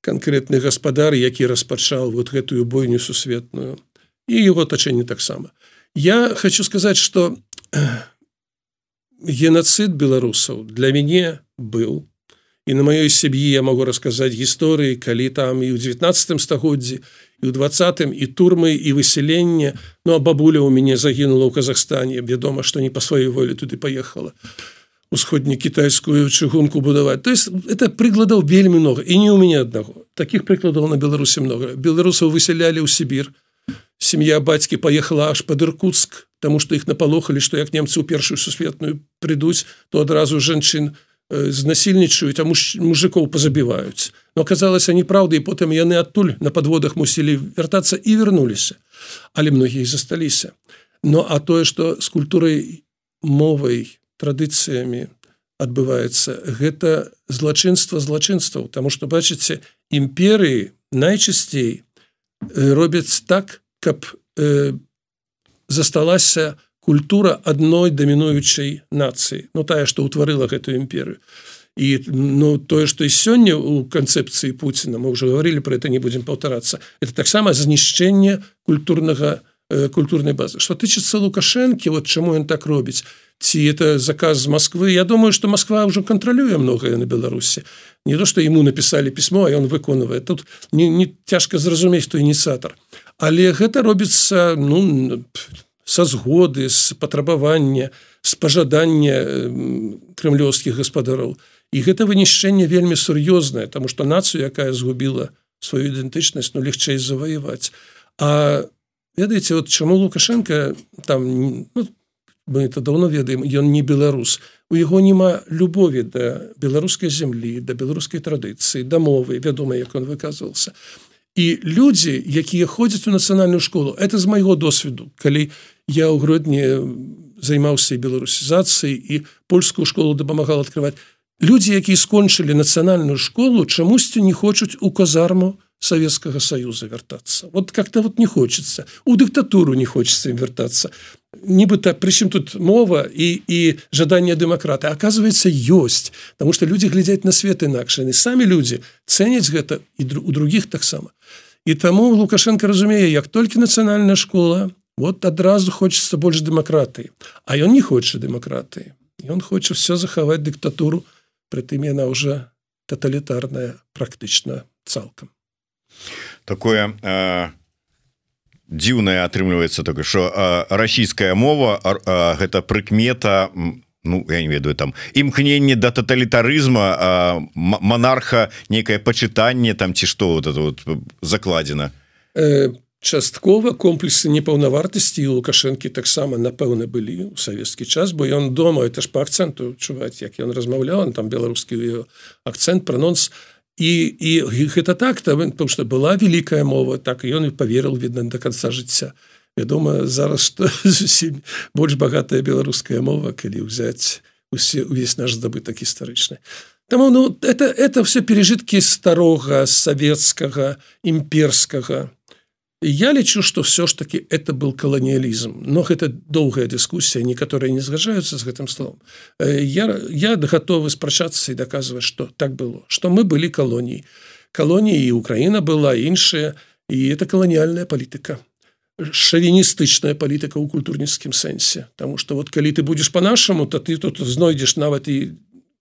Speaker 2: конкретны гаспадар які распачаў вот гэтую бойню сусветную. І его тачэнне таксама я хочу сказать что геноцид беларусаў для мяне был і на маёй сям'і я могу расказаць гісторыі калі там і ў 19 стагоддзі і ў двадцатым і турмы і выселення Ну а бабуля у мяне загінула ў Казахстане. Вядома што не па сваёй волі туды поехала. Усходні кітайскую чыгунку будаваць то есть это прыкладаў вельмі много. І не у мяне аднаго таких прыкладаў на беларусі много. Беларусаў выселялі ў Сібір сям'я бацькі поехала аж под иркутск тому что их напалохали что як немцы у першую сусветную придуць то адразу жанчын э, знасильнічаюць а муж мужикоў позабіваюць но оказалось они правда і потым яны адтуль на подводах мусілі вяртацца і вернуліся але многія засталіся но а тое что с культурай мовай традыцыямі адбываецца гэта злачынства злачынстваў тому что бачыце імперыі найчасцей э, робяць так каб э, засталася культура адной дамінуючай нацыі. Ну тая што ўтварыла гэтую імперыю. І ну тое што і сёння у канцэпцыі Пуціна мы уже говорили про это не будем паўтарацца это таксама знішчэнне культурнага э, культурнай базы. Что тычыцца лукашэнкі вот чаму ён так робіць? Ці это заказ з Москвы Я думаю что Москва уже кантралюе многое на Беларусі. Не то что ему написали письмо а он выконвае. Тут не, не цяжка зразумець той ініцыятор але гэта робіцца ну са згоды з патрабавання з пажадання крымлёўскіх гаспадароў. І гэта вынішчэнне вельмі сур'ёзнае тому что нацыю якая згубіла сваю ідэнтычнасць ну легчэй заваяваць. А ведаеце вот чаму лукашенко там ну, мы это давно ведаем ён не беларус. У яго няма любові да беларускай зямлі да беларускай традыцыі дамовы вядома як он выказывался і людзі якія ходзяць у нацыянальную школу это з майго досведу калі я ў грудні займаўся беларусізацыяй і польскую школу дапамагал открывать людзі якія скончылі нацыянальную школу чамусьці не хочуць у казарму Советского союза вяртацца. Вот как-то вот не хочется у дыктатуру не хочется вяртацца нібыта прычым тут мова і і жаданне дэмакрата. Оказывается ёсць потому что люди глядзяць на свет інакш. Яны самі люди цэняць гэта і у других таксама. І таму лукашенко разумее як толькі нацыянальная школа вот адразу хочется больш дэмакраты. А ён не хоча дэмакраты. Ён хоча все захаваць дыктатуру притым яна уже тоталітарная практычна цалкам.
Speaker 1: Такое э дзіўная атрымліваецца так що расійская мова а, гэта прыкмета Ну я не ведаю там імкненне да тоталітарызма монарха некае пачытанне там ці што вот это вот закладзена.
Speaker 2: Э, часткова комплексы непаўнавартасці лукашэнкі таксама напэўна былі у савецкі час бо ён дома это ж по акценту чуваць як ён размаўляў там беларускі акцент прононс і і гэта так там потому что была великкая мова так ён і поверил видно до конца жыцця вядома зараз что [LAUGHS] зусім больш багатая беларуская мова калі взять усе увесь наш здабытак гістарычны Таму ну это это все пережитки старога советского імперскага я лічу что все ж таки это был колониалізм но гэта доўгая дискуссия некаторые не згажаются с гэтым словом. Э, я я готовы спрачацца и доказывать что так было что мы были колонией. Колонии и украина была іншая и это колониальная политика. Шавіністычная палітыка ў культурніцкім сэнсе Таму что вот калі ты будешь по-нашаму то ты тут знойдзеш нават і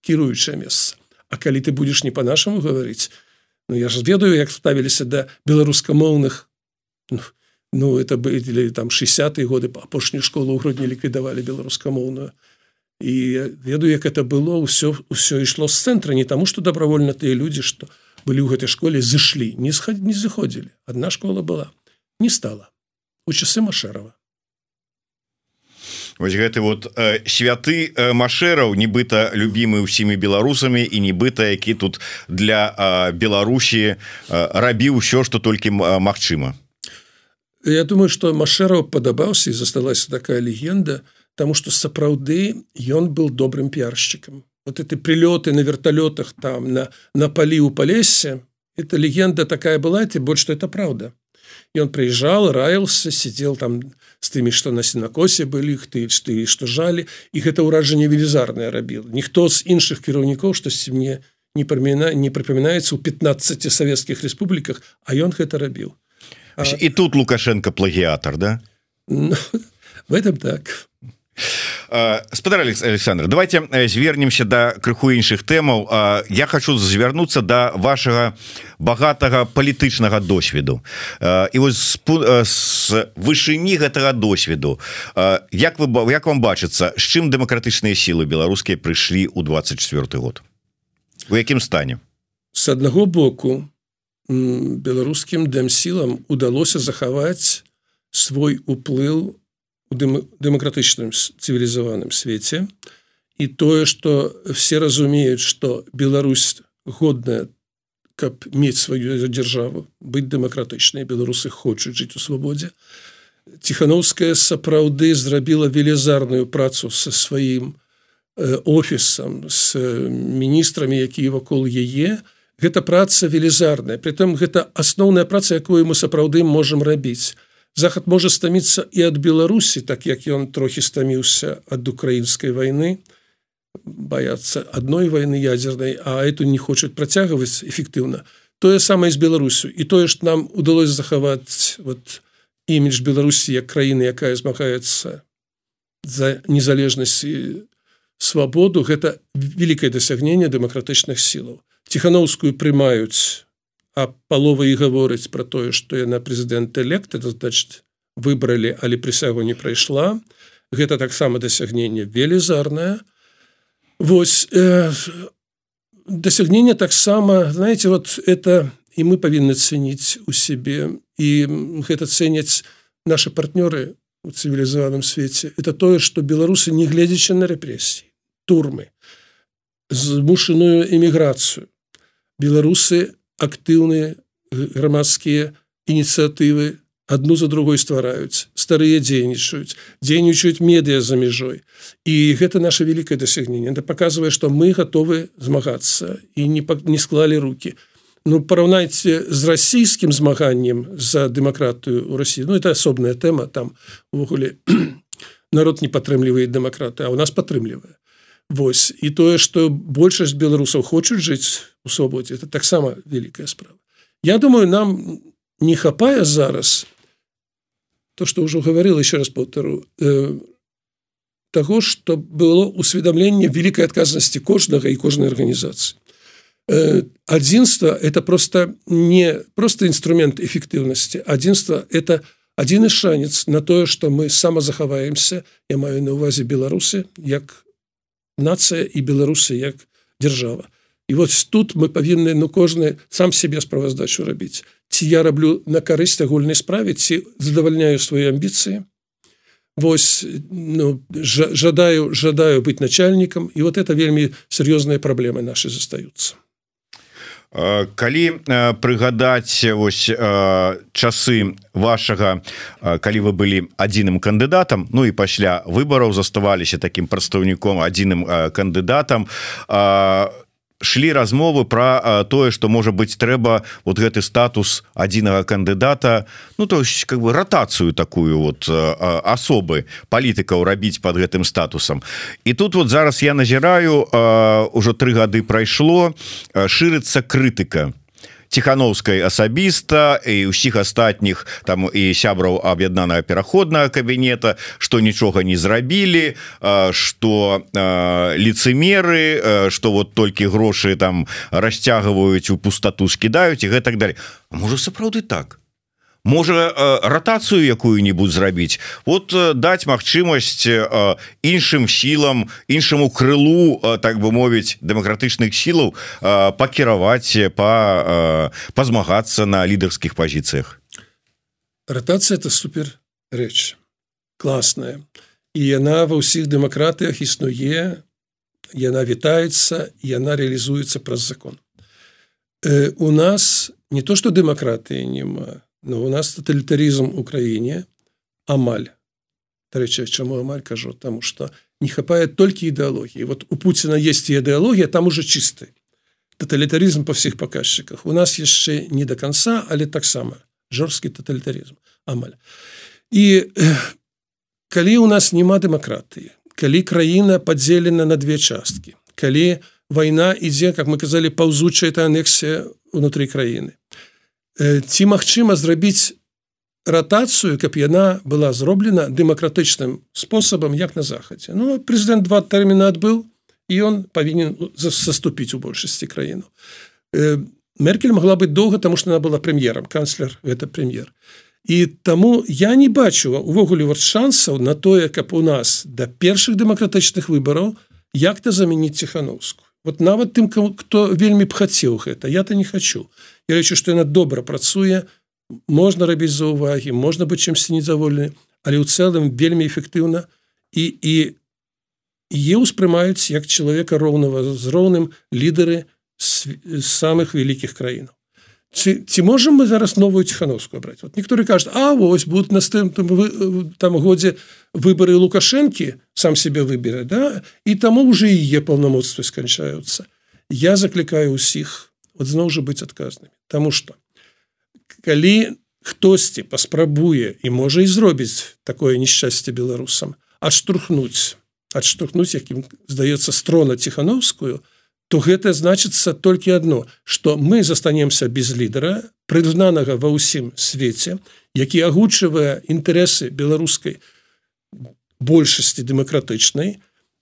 Speaker 2: кіруючае месца. А калі ты будешь не по-нашаму гаварыць Ну я ж ведаю як ставіліся да беларускамоўных ну, это были там 60-е годы апошнюю школу ў грудні ліквідавалі беларускамоўную і ведаю як это было ўсё ўсё ішло з цэнтра не таму что добровольно тыя людзі что былі ў гэтай школе зышлі не сход не заходзілі одна школа была. Не стала. У часы машэрова
Speaker 1: Вось гэты вот э, святы э, машэраў нібыта любімы ўсімі беларусамі і нібыта які тут для э, Беларусі э, рабіў ўсё што толькі магчыма
Speaker 2: Я думаю что машэраў падабаўся і засталася такая легенда тому что сапраўды ён был добрым пиаршчыкам вот эти прилеты на вертолетах там на на палі у палесе это легенда такая была ты больше что это правда. Он приезжал раился сидел там с тымі что на сенакосе были их ты ты что жалі их это ўражанне велізарное рабіл ніхто з іншых кіраўнікоў штосьці мне не паміна не прыпамінаецца ў 15 савецкіх рэспубліках а ён гэта рабіў
Speaker 1: і тут лукашенко плагіатор да?
Speaker 2: Ну, [LAUGHS] в этом так.
Speaker 1: Спадар Александр давайте звернемся до крыху іншых тэмаў. Я хочу звярнуцца до да вашага багатага палітычнага досведу. І вось з вышыні гэтага досведу. Як вы як вам бачыцца з чым дэмакратычныя сілы беларускія прыйшлі ў 24 год? У якім стане?
Speaker 2: С аднаго боку беларускім дэмсілам удалося захаваць свой уплыў дэмакратычным цывілізаваным свеце і тое что все разумеюць что Беларусь годная каб мець сваю дзяржаву быць дэмакратычнай беларусы хочуць жыць у свабодзе ціхановская сапраўды зрабіла велізарную працу со сваім офісам с міністрамі якія вакол яе гэта праца велізарная. Притым гэта асноўная праца якую мы сапраўды можемм рабіць. Захад можа стаміцца і ад беларусі так як ён трохі стаміўся ад украінскай войны баяцца адной войны ядзернай а эту не хочуць працягваць эфектыўна. Тое самае з беларусю. І тое ж нам удалось захаваць вот імідж беларусі як краіны якая змагаецца за незалежнасць і свабоду гэта великкае дасягненне дэмакратычных сілаў ціхановскую прымаюць а палова і гаворыць про тое что яна прэзідэнт элект это значит выбралі але прысягу не прайшла. Гэта таксама дасягненне велізарное Вось э, дасягненне таксама знаете вот это і мы павінны цэніць у сябе і гэта цэняць наши партнёры у цывілізаваным свеце. Это тое что беларусы не гледзячы на рэпрессии турмы змушаную эміграцыю беларусы актыўныя грамадскія ініцыятывы одну за другой ствараюць старыя дзейнічаюць дзейнічаюць медыа за мяжой. І гэта наше великкае дасягненне. Это показывае что мы готовы змагацца і не не склалі руки ну параўнайце з расійскім змаганнем за дэмакратыю у Росіі. Ну это асобная тэма там увогуле [CLEARS THROAT] народ не падтрымлівае дэмакраты а у нас падтрымлівае. Вось. І тое что большасць беларусаў хочуць жыць у свабодзе это таксама великкая справа. Я думаю нам не хапае зараз то что ўжо говорил еще раз полтору э, того что было усведомленне великкай адказнасці кожнага і кожнай арганізацыі э, адзінства это просто не просто інструмент эфектыўнасці адзінства это адзіны шанец на тое что мы самазахаваемся я маю на увазе беларусы як нацыя і беларусы як держава і вот тут мы павінны ну кожны сам себе справаздачу рабіць ці я раблю на карысць агульнай справе ці задавальняю свои амбіцыі Вось ну, жадаю жадаю быть начальнікам і вот это вельмі сур'ёзныя праблемы наши застаюцца
Speaker 1: калі прыгадаць вось часы вашага калі вы былі адзіным кандыдатам Ну і пасля выбараў заставаліся таким прадстаўніком адзіным кандыдатам то шли размовы про тое что можа быть трэба вот гэты статус адзінага кандыдата Ну то есть как бы ротацию такую вот асобы палітыкаў рабіць под гэтым статусам. І тут вот зараз я назіраю уже тры гады прайшло шырыцца крытыка тихохановскай асабіста і ўсіх астатніх там і сябраў аб'яднанага пераходнага кабінета что нічога не зрабілі что лицемеры что вот толькі грошы там расцягваюць у пустоту скідаюць і гэтак далее можа сапраўды так можа ратацыю якую-нибудь зрабіць. Вот даць магчымасць іншым сілам іншаму крылу так бы мовіць дэмакратычных сілаў пакіраваць па пазмагацца на лідарскіх пазіцыях.
Speaker 2: Ратацыя это супер рэч класная і яна ва ўсіх дэмакратыях існуе яна вітаецца яна реалізуецца праз закон. У нас не то что дэмакратыі няма Ну у нас тоталітарызм у краіне амаль. Рэча чаму амаль кажу тому что не хапае толькі ідэалогіі вот у Пуціна есть ідэалогія там уже чысты тоталітарызм по всіх показчиках. У нас яшчэ не до конца але таксама жорсткі тоталітарызм амаль. І калі у нас няма дэмакратыі калі краіна подзелена на две часткі калі вайна ідзе как мы казалі паўзучая это анексія унутры краіны ці магчыма зрабіць ратацыю каб яна была зроблена дэмакратычным спосабам як на захадзе? Ну прэзідэнт два тэрміна адбыў і ён павінен заступіць у большасці краіну Меркель могла быть доўга тому что она была прэм'ерам канцлер это прэм'ер. І таму я не бачу увогуле вот шансаў на тое каб у нас да першых дэмакратычных выбараў як-то замяніць ціхановску вот нават тым хто вельмі б хацеў гэта. Я-то не хочу Я лічу што яна добра працуе можна рабіць заўвагі можна быць чымсьці недовольны але ў цэлым вельмі эфектыўна. І і е ўспрымаюць як чалавека роўнага з роўным лідары самых вялікіх краінаў. Ці, ці можем мы зараз новую ціхановскую браць? Вот некаторы кажуць А вось будут настым там, там годзе выборы лукашэнкі сам себе выберы да? І таму уже е паўнамоцтвы сканчаюцца я заклікаю усіх вот зноў жа быць адказнымі Таму что калі хтосьці паспрабуе і можа і зробіць такое несчасце беларусам адштурхнуць адштурхнуць якім здаецца строна ціхановскую то гэта значыцца толькі одно что мы застанемся без лідара прызнанага ва ўсім свеце які агучвае інтарэсы беларускай большасці дэмакратычнай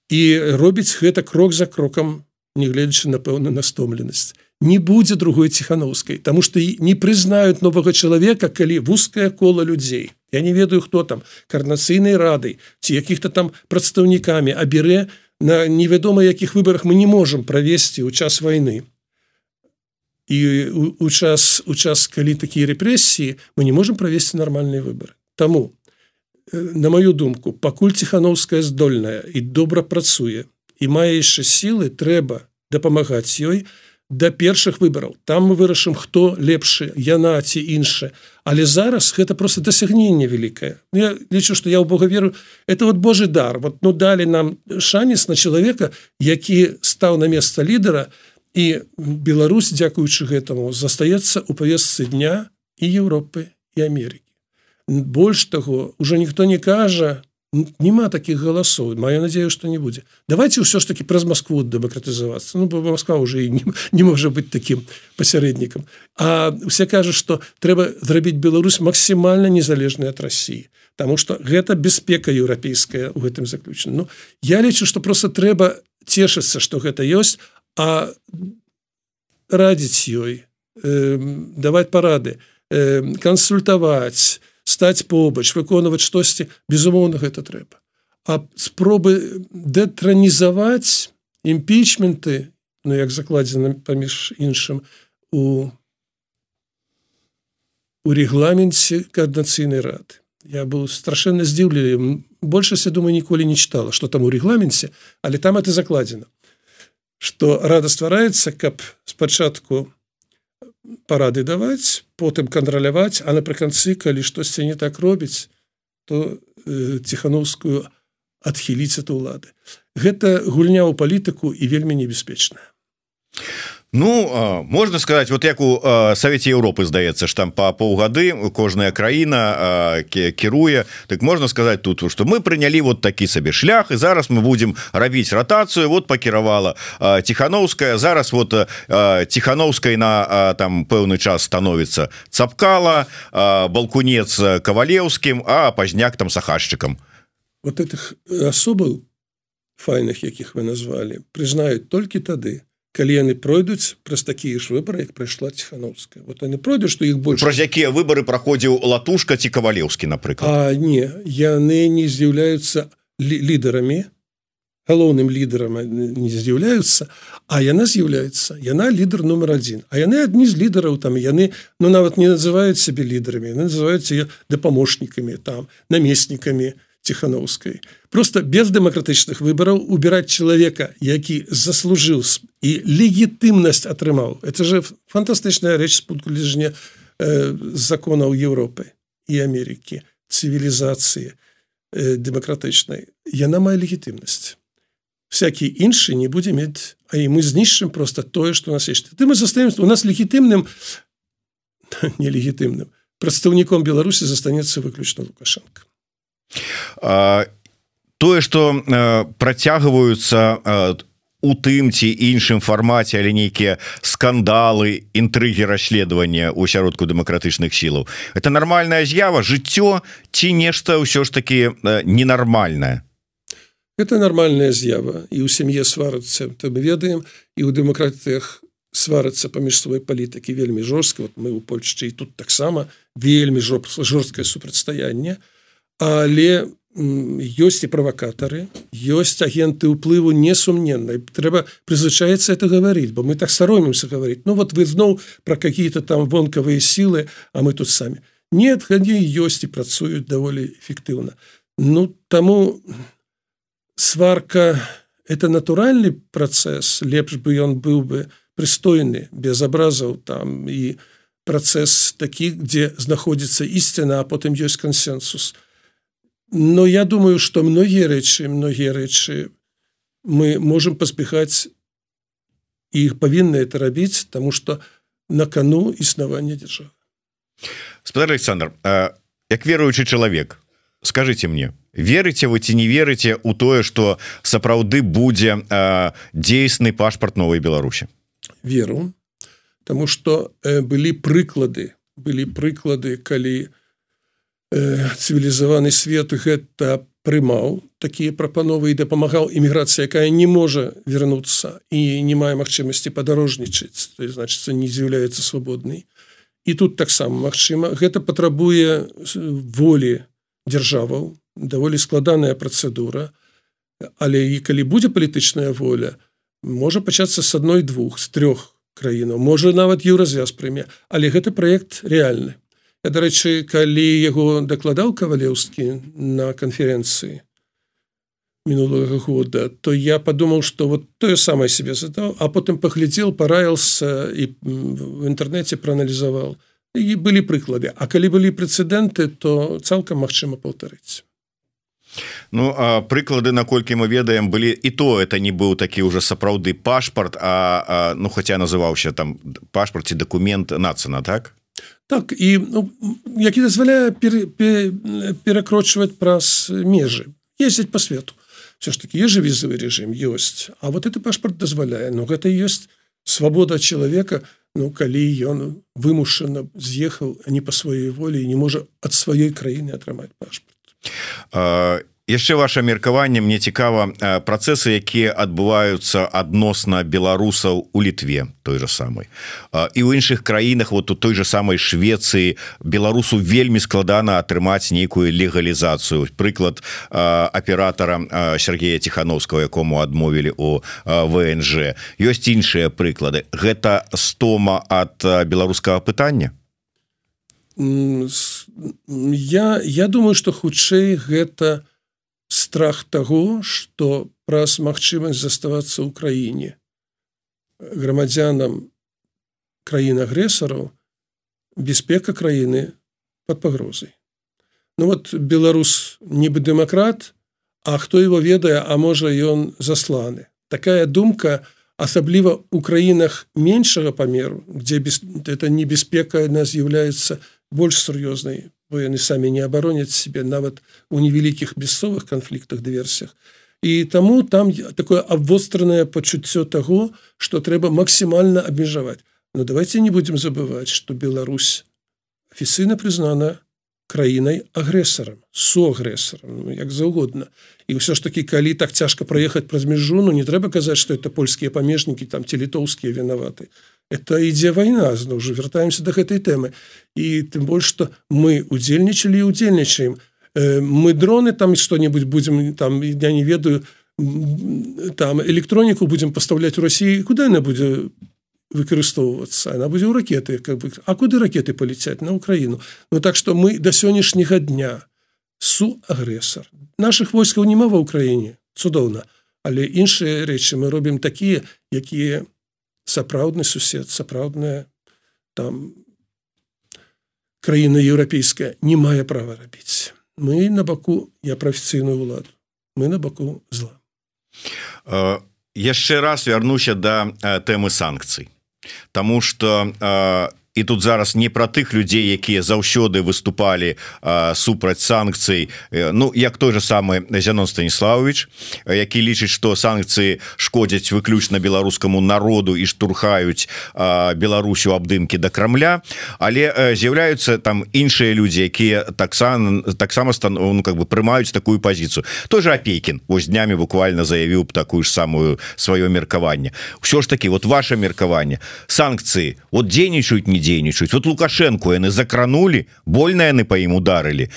Speaker 2: і робіць гэта крок за крокам негледзячы на пэўную настомленасць не будзе другой ціхановскай тому что не прызнают нового человека калі вузкое коло людзей. Я не ведаю хто там карнацыйнай рады ці якіх-то там прадстаўнікамі аберре на невядома якіх выборах мы не можем правесці у час войны і у час у час калі такія рэпрэсіі мы не можем правесці нормальные выборы тому на мою думку пакуль ціхановская здольная і добра працуе і мае яшчэ сілы трэба дапамагаць ёй да першых выбараў. Там мы вырашым хто лепшы яна ці інша але зараз гэта просто дасягненне великкае ну, я лічу что я у бога веру это вот Божий дар. Вот ну далі нам шанец на чалавека які стаў на место лідара і Беларусь дзякуючы гэтаму застаецца у павесцы дня і Европы і Америки больш таго уже ніхто не кажа няма таких голосов. Маю надею что не будзе давайте ўсё ж таки праз Москву дэмакратызавацца ну Москва уже не, [LAUGHS] не можа быть таким пасярэднікам а все кажуць что трэба зрабіць Беларусь максімальна незалежная от России потому что гэта бяспека еўрапейская у гэтым заключена Ну я лічу что просто трэба цешыцца что гэта ёсць а радзіць ёй э, давать парады э, кансультаваць стаць побач выконваць штосьці безумоўна гэта трэба. А спробы дэтранізаваць імпічменты Ну як закладзена паміж іншым у у регламенце коорднацыйнай рады. Я быў страшэнна здзіўлі большасць я думаю ніколі не чытала что там у регламенце але там это закладзена. Что рада ствараецца каб спачатку парады даваць потым кантраляваць а напрыканцы калі штосьці не так робіць то э, ціхановскую адхіліць это ўлады гэта гульня ў палітыку і вельмі небяспечная
Speaker 1: Ну можна сказаць вот як у Савеце Еўропы здаецца ж там па паўгады кожная краіна кіруе. Так можна сказаць тут что мы прынялі вот такі сабе шлях і зараз мы будем рабіць ратацыю. Вот пакіравала тихохановская зараз вот тихохановскай на там пэўны час становіцца цапкала балкунец кавалеўскім а пазняк там сахашчыкам
Speaker 2: вот этих асобаў файных якіх вы назвалі прызнаюць толькі тады калі яны пройдуць праз такія ж выборы як прайшла ціхановская вот они пройдуць что іх больше
Speaker 1: праз якія выборы праходзіў латушка ці кавалеўскі напрыклад?
Speaker 2: Не яны не з'яўляюцца лідарамі галоўным лідарам не з'яўляюцца а яна з'яўляецца. Яна лідар номер один а яны адні з лідараў там яны ну нават не называюць сябе лідарамі называюцца дапамочнікамі там намеснікамі ціхановскай просто без дэмакратычных выбараў убирать чалавека які заслужыў і легітымнасць атрымаў это же фантастычная рэч з пункту ліжня э, законаў Европы і Америки цывілізацыі э, дэмакратычнай яна мае легітымнасць всякий іншы не будзе мець а і мы знішчым просто тое что у нас есть ты мы застаемся у нас легітымным [LAUGHS] нелегітымным прадстаўніком Беларусі застанецца выключна лукашенко
Speaker 1: тое что працягваюцца у у тым ці іншым фармаце але нейкія скандалы інтрыгі расследавання ў сяродку дэмакратычных сілаў. Это нармальная з'ява жыццё ці нешта ўсё ж таки ненармальная
Speaker 2: это нармальная з'ява. І ў сям'е сварацца то мы ведаем і ў дэмакратыях сварацца паміж сваёй палітыкі вельмі жорстка. Вот мы ў Польшчы і тут таксама вельмі жорсткае супрацьстаянне але у ёсць і правакатары ёсць агенты ўплыву несумненнай. Трэба прызвычаецца это гаварыць бо мы так саромімся гаварыць. Ну вот вы зноў про какие-то там вонкавыя сілы а мы тут самі. Нет хадзі ёсць і працуюць даволі эфектыўна. Ну таму сварка это натуральны працэс лепш бы ён быў бы прыстойны без абразаў там і працэс такі дзе знаходзіцца ісціна а потым ёсць кансенсус. то но я думаю что многія рэчы многія рэчы мы можем паспехаць іх павінны это рабіць тому что на кону існавання дзяржавы
Speaker 1: спадар Александр. Як веруючы чалавек скажите мне верыце вы ці не верыце у тое что сапраўды будзе дзейсны пашпарт новой Беларусі
Speaker 2: веру тому что былі прыклады былі прыклады калі цывілізаваны свет гэта прымаў. Такія прапановы і дапамагаў іміграцыя якая не можа вярнуцца і не мае магчымасці падарожнічаць. Значыцца не з'яўляецца свабоднай. І тут таксама Мачыма гэта патрабуе волі дзяржаваў даволі складаная працэдура. Але і калі будзе палітычная воля можа пачацца с адной двух з трох краінаў можа нават еўразвяз прыме. Але гэты проект реальны дарэчы калі яго дакладаў кавалеўскі на канферэнцыі мінулага года то я подумал что вот тое самае себе задаў а потым паглядзел параился і в інтэрнэце проаналізаваў і былі прыклады. А калі былі прэцэдэнты то цалкам магчыма паўтарыць.
Speaker 1: Ну а прыклады наколькі мы ведаем былі і то это не быў такі уже сапраўды пашпарт а, а ну хотя называўся там пашпарце документ нацына так
Speaker 2: так і ну, які дазваляе пер, пер, перакрочваць праз межы ездзіць по свету. Все ж таки есть же візавы режим ёсць А вот это пашпарт дазваляе но гэта ёсць свабода человека. Ну калі ён вымушана з'ехаў не по сваёй волі не можа ад сваёй краіны атрымаць пашпарт
Speaker 1: яшчэ ваше меркаванне мне цікава працэсы якія адбываюцца адносна беларусаў у літве той же самой і ў іншых краінах вот у той же самой Швецыі беларусу вельмі складана атрымаць нейкую легалізацыю. Прыклад аператора Сергея тихохановского якому адмовілі у ВНЖ ёсць іншыя прыклады. Гэта стома ад беларускага пытання?
Speaker 2: Я я думаю что хутчэй гэта у страх того что праз магчымасць заставацца ў краіне грамадзянам краін агрэсараў бяспека краіны под пагрозай. Ну вот беларус нібы дэмакрат А хто его ведае а можа ён засланы. Такая думка асабліва у краінах меншага памеру где без это небяспека она з'яўляецца больш сур'ёзнай бо яны самі не абароняць себе нават у невялікіх бясцовых канфліктах дыверсіях і таму там такое абвостранае пачуццё таго что трэба максімальна абмежаваць но давайте не будем забывать что Беларусь афіцыйна прызнана краінай агрэсарам суагрэсарам ну, як заўгодна. І ўсё ж таки калі так цяжка праехаць праз мяжу ну не трэба казаць что это польскія памежнікі там ці літоўскія вінаваты это ідзе вайна зноў уже вяртаемся до гэтай тэмы і тым больш что мы удзельнічалі удзельнічаем э, мы дроны там что-нибудь будем там я не ведаю там электроніку будем пастаўляць у Росіі куда она будзе выкарыстоўвацца она будзе ў ракеты как бы. А куды ракеты паляцяць на Украіну Ну так что мы до сённяшняга дня су агрэсар наших войскаў няма ва ўкраіне цудоўна але іншыя рэчы мы робім такія якія сапраўдны сусед сапраўдная там краіна еўрапейская не мае права рабіць. Мы на баку я прафецыйную ўладу мы на баку зла.
Speaker 1: Яшчэ раз вярнуся да тэмы санкцый. Таму что і тут зараз не про тых людзей якія заўсёды выступалі супраць санкцый. Ну як той же самы Зянон станіславович які лічыць что санкцыі шкодзяць выключна беларускаму народу і штурхаюць Беларусю абдымкі до Крамля. Але з'яўляюцца там іншыя людзі якія таксама таксама стан ну, как бы прымаюць такую позицию той же апейкін ось днямі буквально заявіў б такую ж самую сваё меркаванне. Ўсё ж таки вот ваше меркаванне. Санкцыі вот дзейнічаюць не дзейнічаюць вот лукашенко яны закранули больно яны по ім ударылі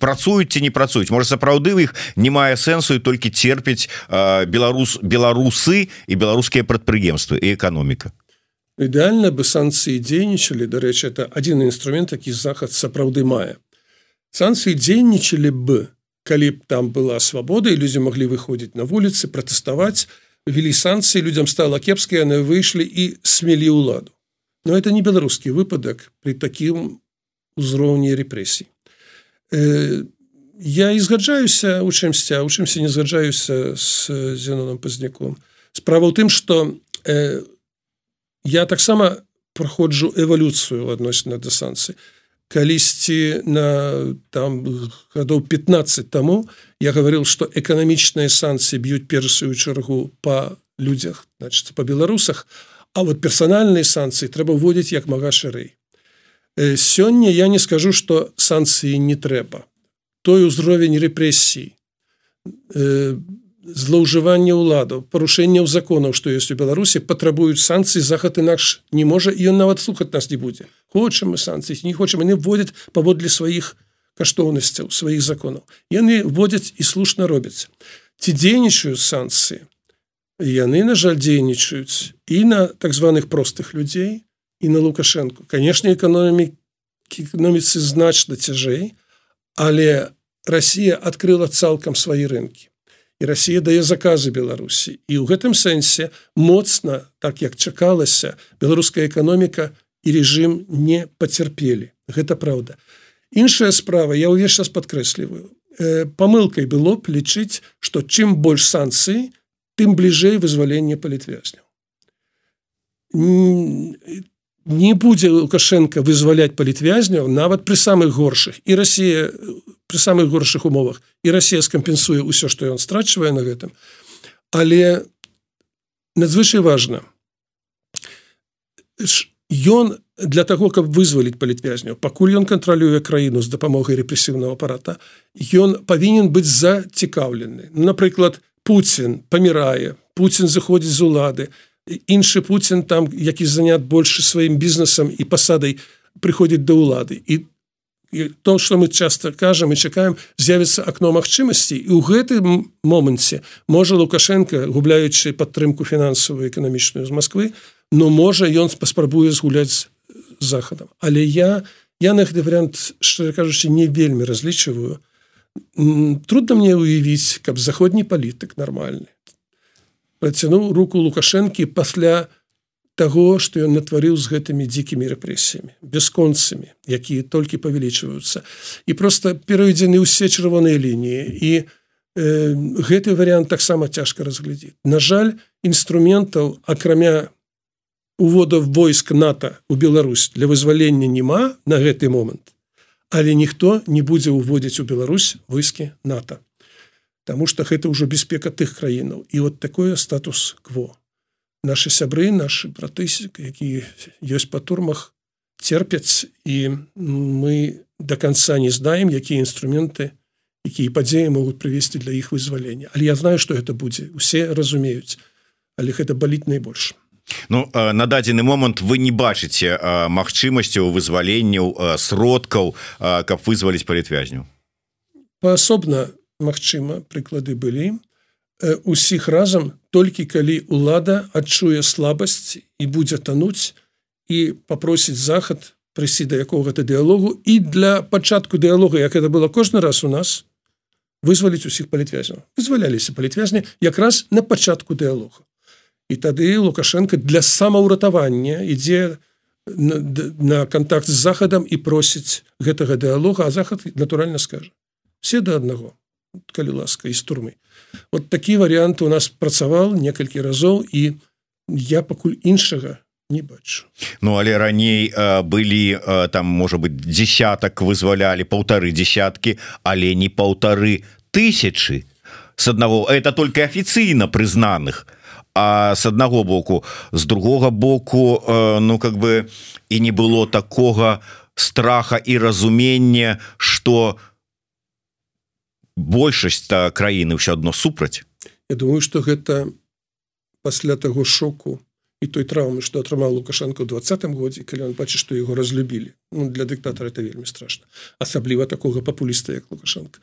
Speaker 1: працуюць ці не працуюць можа сапраўды іх не мае сэнсу і толькі терпіць беларус беларусы і беларускія прадпрыемствы і эканоміка
Speaker 2: ідэальна бы санкцыі дзейнічалі дарэчы это один інструмент які захад сапраўды мае санкцыі дзейнічалі бы калі б там была свабода і людзі маглі выходзіць на вуліцы пратэставаць ввели санкцыі людям стала кепская яны выйшлі і смелі ўладу но это не беларускі выпадак при такім узроўні рэпрэсій э, я і згаджаюся у чымсьця у чымся не згаджаюся с зеноном пазняком справа ў тым что э, я таксама праходжу эвалюцыю адносна да санкцыі калісьці на там гадоў 15 таму я гаварыў што эканамічныя санкцыі б'юць першую чаргу па людзях значит па беларусах а вот персанальныя санкцыі трэба вводзіць як мага шырэй. Сёння я не скажу, што санкцыі не трэба. Той узровень рэпрэсій, э, злоўжывання ўладаў, парушэнняў законаў, што ёсць у Беларусі патрабуюць санкцыі захад інакш не можа і ён нават слухаць нас не будзе. Хочам мы санкцыі, не хочам яны вводзяць паводле сваіх каштоўнасцяў сваіх законаў. Яны вводзяць і слушна робяць. Ці дзейнічаюць санкцыі, яны на жаль дзейнічаюць і на так званых простых людзей і на лукашенко канешне эканомі экономіцы значна цяжэй але Росія открыла цалкам свае рынкі. І Росія дае заказы Беларусі. І ў гэтым сэнсе моцна так як чакалася беларуская эканоміка і режим не пацярпелі. Гэта праўда. Іншая справа я ўвесь час падкрэсліваю э, памылкай было б лічыць што чым больш санкцыі то тым бліжэй вызвалення палітвязняў. Не будзе лукашенко вызваляць палітвязняў нават пры самых горшых і Росія пры самых горшых умовах і Росія скампенсуе ўсё што ён страчвае на гэтым. Але надзвычай важна ён для того каб вызваліць палітвязняў пакуль ён кантралюе краіну з дапамогай рэпрэсіўнага апарата ён павінен быць зацікаўлены. Напрыклад у Путін памірае Путін заходзіць з улады іншы Путін там які занят больше сваім бізнесам і пасадай прыходзіць да ўлады і то что мы часто кажам і чакаем з'явіцца акно магчымасці і ў гэтым моманце можа лукашенко губляючы падтрымку фінансавую эканамічную з Москвы но можа ён паспрабуе згуляць захадам. Але я я на гэты вариант что кажучы не вельмі разлічваю трудно мне уявіць каб заходні палітык нормальны процянуў руку лукашэнкі пасля того что ён натварыў з гэтымі дзікімі рэпрэсіямі бясконцамі якія толькі павялічваюцца. І просто перайдзены ўсе чырвоныя лініі. І э, гэты варыянт таксама цяжка разглядзець. На жаль інструментаў акрамя увода войск нато у Беларусь для вызвалення няма на гэты момант але ніхто не будзе уводзіць у Беларусь войскі нато Таму что гэта ўжо бяспека тых краінаў. І вот такое статус кво наши сябры наши браты якія ёсць па турмах терпяць і мы до конца не знаем якія інструменты якія падзеі могуць прывесці для іх вызвалення. Але я знаю что это будзе усе разумеюць але гэта баліць найбольш
Speaker 1: Ну на дадзены момант вы не бачыце магчымасцяў вызваленняў сродкаў каб вызваліць палітвязню?
Speaker 2: Паасобна Магчыма прыклады былі. Усіх разам толькі калі лада адчуе слабасць і будзе тануць і попросіць захад прыйсці да якога-то дыалогу і для пачатку дыалога як это было кожны раз у нас вызваліць усіх палітвязняў. Вызваляліся палітвязні якраз на пачатку дыалога і тады лукашенко для самаўратавання ідзе на, на контакт з захадам і просіць гэтага дыалога а захад натуральна скажа все до аднаго калі ласка из турмы вот такі вариант у нас працаваў некалькі разоў і я пакуль іншага не бачу.
Speaker 1: Ну але раней э, былі э, там можа быть десятак вызвалялі полторы десяткі але не полторы тысячи с одного это только афіцыйна прызнаных а с аднаго боку. З другого боку э, ну как бы і не было такого страха і разумення что у большасць краіны ўсё адно супраць.
Speaker 2: Я думаю что гэта пасля таго шоку і той траўмы что атрымаў лукашенко двадцатым годзе калі он бачыць что его разлюбілі. Ну, для дыктатора это вельмі страшно асабліва такого папуліста як лукашенко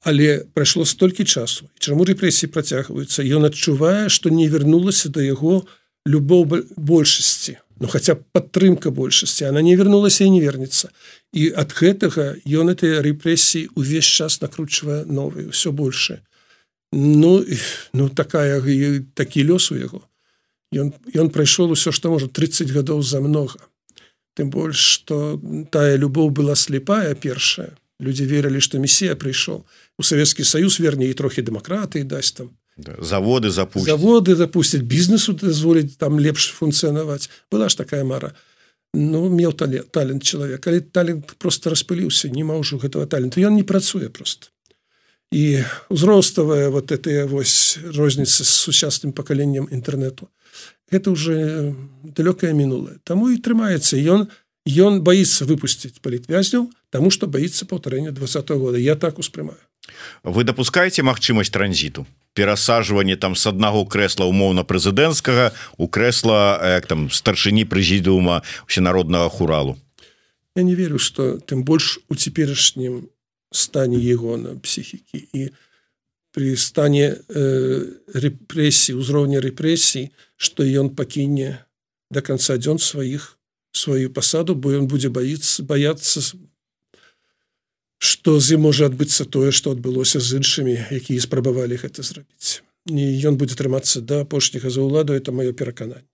Speaker 2: але прайшло столькі часу чаму рэпрэсіі працягваюцца ён адчувае что не вярнулася до яго любоў большасці. Ну хотя падтрымка большасці она не вернулася і не вернется і ад гэтага ён этой рэпрэсіі увесь час накручвае новые все больше ну ну такая такі лёс у яго. Ён ён прайшоў усё что можа 30 гадоў за много тым больш что тая любоў была слепая першая люди верылі что месія прыйшоў у Савецкі союз верней трохі дэмакраты дасць там.
Speaker 1: Заводы запустят
Speaker 2: заводы запустят бізнесу дазволіць там лепш функцыянаваць была ж такая мара. Ну меў талент талент чалавек калі талент просто распыліўся не ма ўжо гэтага таленту ён не працуе просто. І узроставая вот это вось розніца з сучасным пакаленнем інтэрнету это уже далёкае мінулае таму і трымаецца ён ён боится выпусціць палітвязняў тому что боится паўтарэння два -го года. Я так успрымаю
Speaker 1: вы допускаете магчымасць транзіту? Перасаживание там с аднаго крэсла умоўна прэзідэнцкага у крэсла як там старшыні прэзідыума всенароднага хуралу?
Speaker 2: Я не верю что тым больш у цяперашнім стане его на псіхікі і при стане э, рэпрэсій узроўня рэпрэсій что ён пакіне до конца дзён сваіх сваю пасаду бо ён будзе баіцца баяцца што з ім можа адбыцца тое што адбылося з іншымі якія спрабавалі гэта зрабіць і ён будзе трымацца да апошняга за ўладу это маё перакананне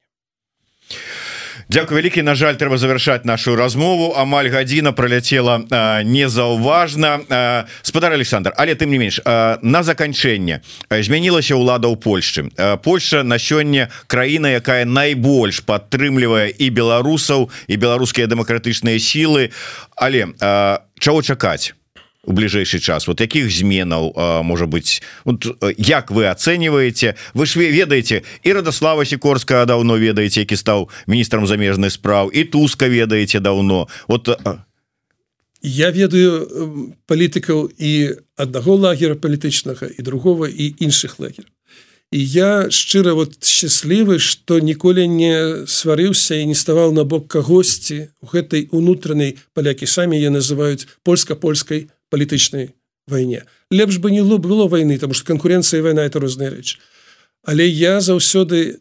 Speaker 1: Дякую вялікі. На жаль трэба завершаць нашу размову. Амаль гадзіна проляцела незаўважна. Спадар Александр але тым не менш на заканчэнне змянілася ўлада ў Польшчы. Польша на сёння краіна якая найбольш падтрымлівае і беларусаў і беларускія дэмакратычныя сілы. Але чаго чакаць у бліжэйшы час? Вот якіх зменаў можа быть вот як вы оцениваете? Вы ж ведаеце і радаслава сікорска давно ведаеце які стаў міністрам замежных спраў і туска ведаеце давно. Вот
Speaker 2: я ведаю палітыкаў і аднаго лагера палітычнага і другого і іншых лагер і я шчыра вот счаслівы что ніколі не сварыўся і не ставаў на бок кагосьці гэтай унутранай палякі самі я называюць польска-польскай палітычнай вайне лепш бы не было войны там что конкуренцыя вайна это розная рэч але я заўсёды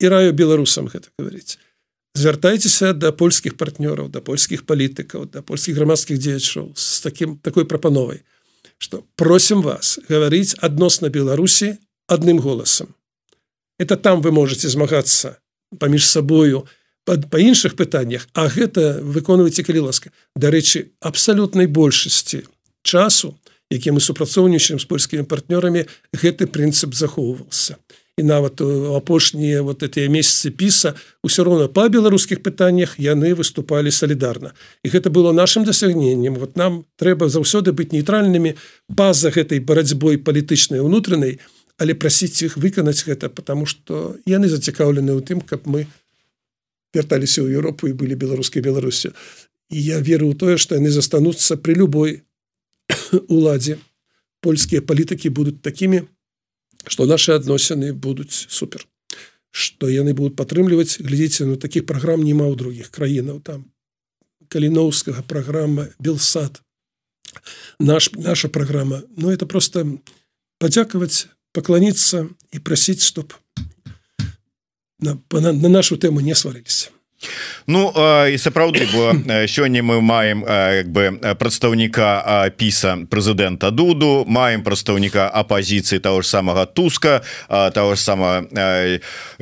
Speaker 2: і раю беларусам гэта говорить. Звяртайцеся да польскіх партнёраў да польскіх палітыкаў да польскіх грамадскіх дзеячоў с таким такой прапановай что просім вас гаварыць адносна беларусі адным голасам. Это там вы можете змагацца паміж сабою па іншых пытаннях А гэта выконваеце калі ласка. Дарэчы абсалютнай большасці часу які мы супрацоўнічаем з польскімі партнёрамі гэты прынцып захоўваўся. І нават у апошнія вот этыя месяцы піса ўсё роўна па беларускіх пытаннях яны выступалі салідарна. І гэта было нашим дасягненнем. Вот нам трэба заўсёды быць нейтральнымі па-за гэтай барацьбой палітычнай унутранай але прасіць іх выканаць гэта потому что яны зацікаўлены ў тым каб мы вярталіся ў Еўропу і былі беларускай Беларусю. І я веру ў тое што яны застануцца при любой [COUGHS] уладзе польскія палітыкі будуць такімі что наши адносіны будуць супер. Что яны будут падтрымліваць глядзіце ну таких программ нема ў других краінаў. Там каліноўскага программа белсад. Наш наша программа Ну это просто падзякаваць пакланіцца і прасіць чтоб на, на, на нашу тэму не сваліліся
Speaker 1: Ну і сапраўды бо сёння мы маем як бы прадстаўніка піса прэзідэнта дуду маем прадстаўніка апозіцыі того ж самага туска того ж сама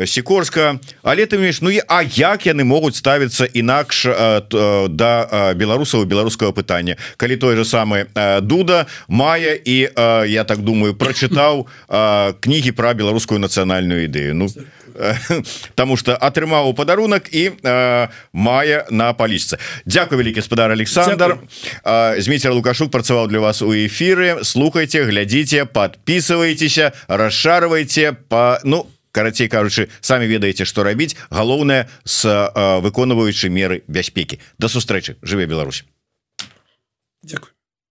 Speaker 1: сікорска. Але ты меш Ну і А як яны могуць ставіцца інакш да беларусаў беларускага пытання? Калі той же самы дуда мае і я так думаю прачытаў кнігі пра беларускую нацыянальную ідэю. Ну [LAUGHS] Таму что атрымаў падарунак і э, мае на палічцы Дякую вялікі спадар Александр. Зміцер лукашук працаваў для вас у эфіры слухайте глядзіце подписывайтеся расшарвайте по ну карацей кажучы самі ведаеце што рабіць галоўнае с выконваючы меры бяспекі да сустрэчы жыве Беларусь.
Speaker 2: Дякую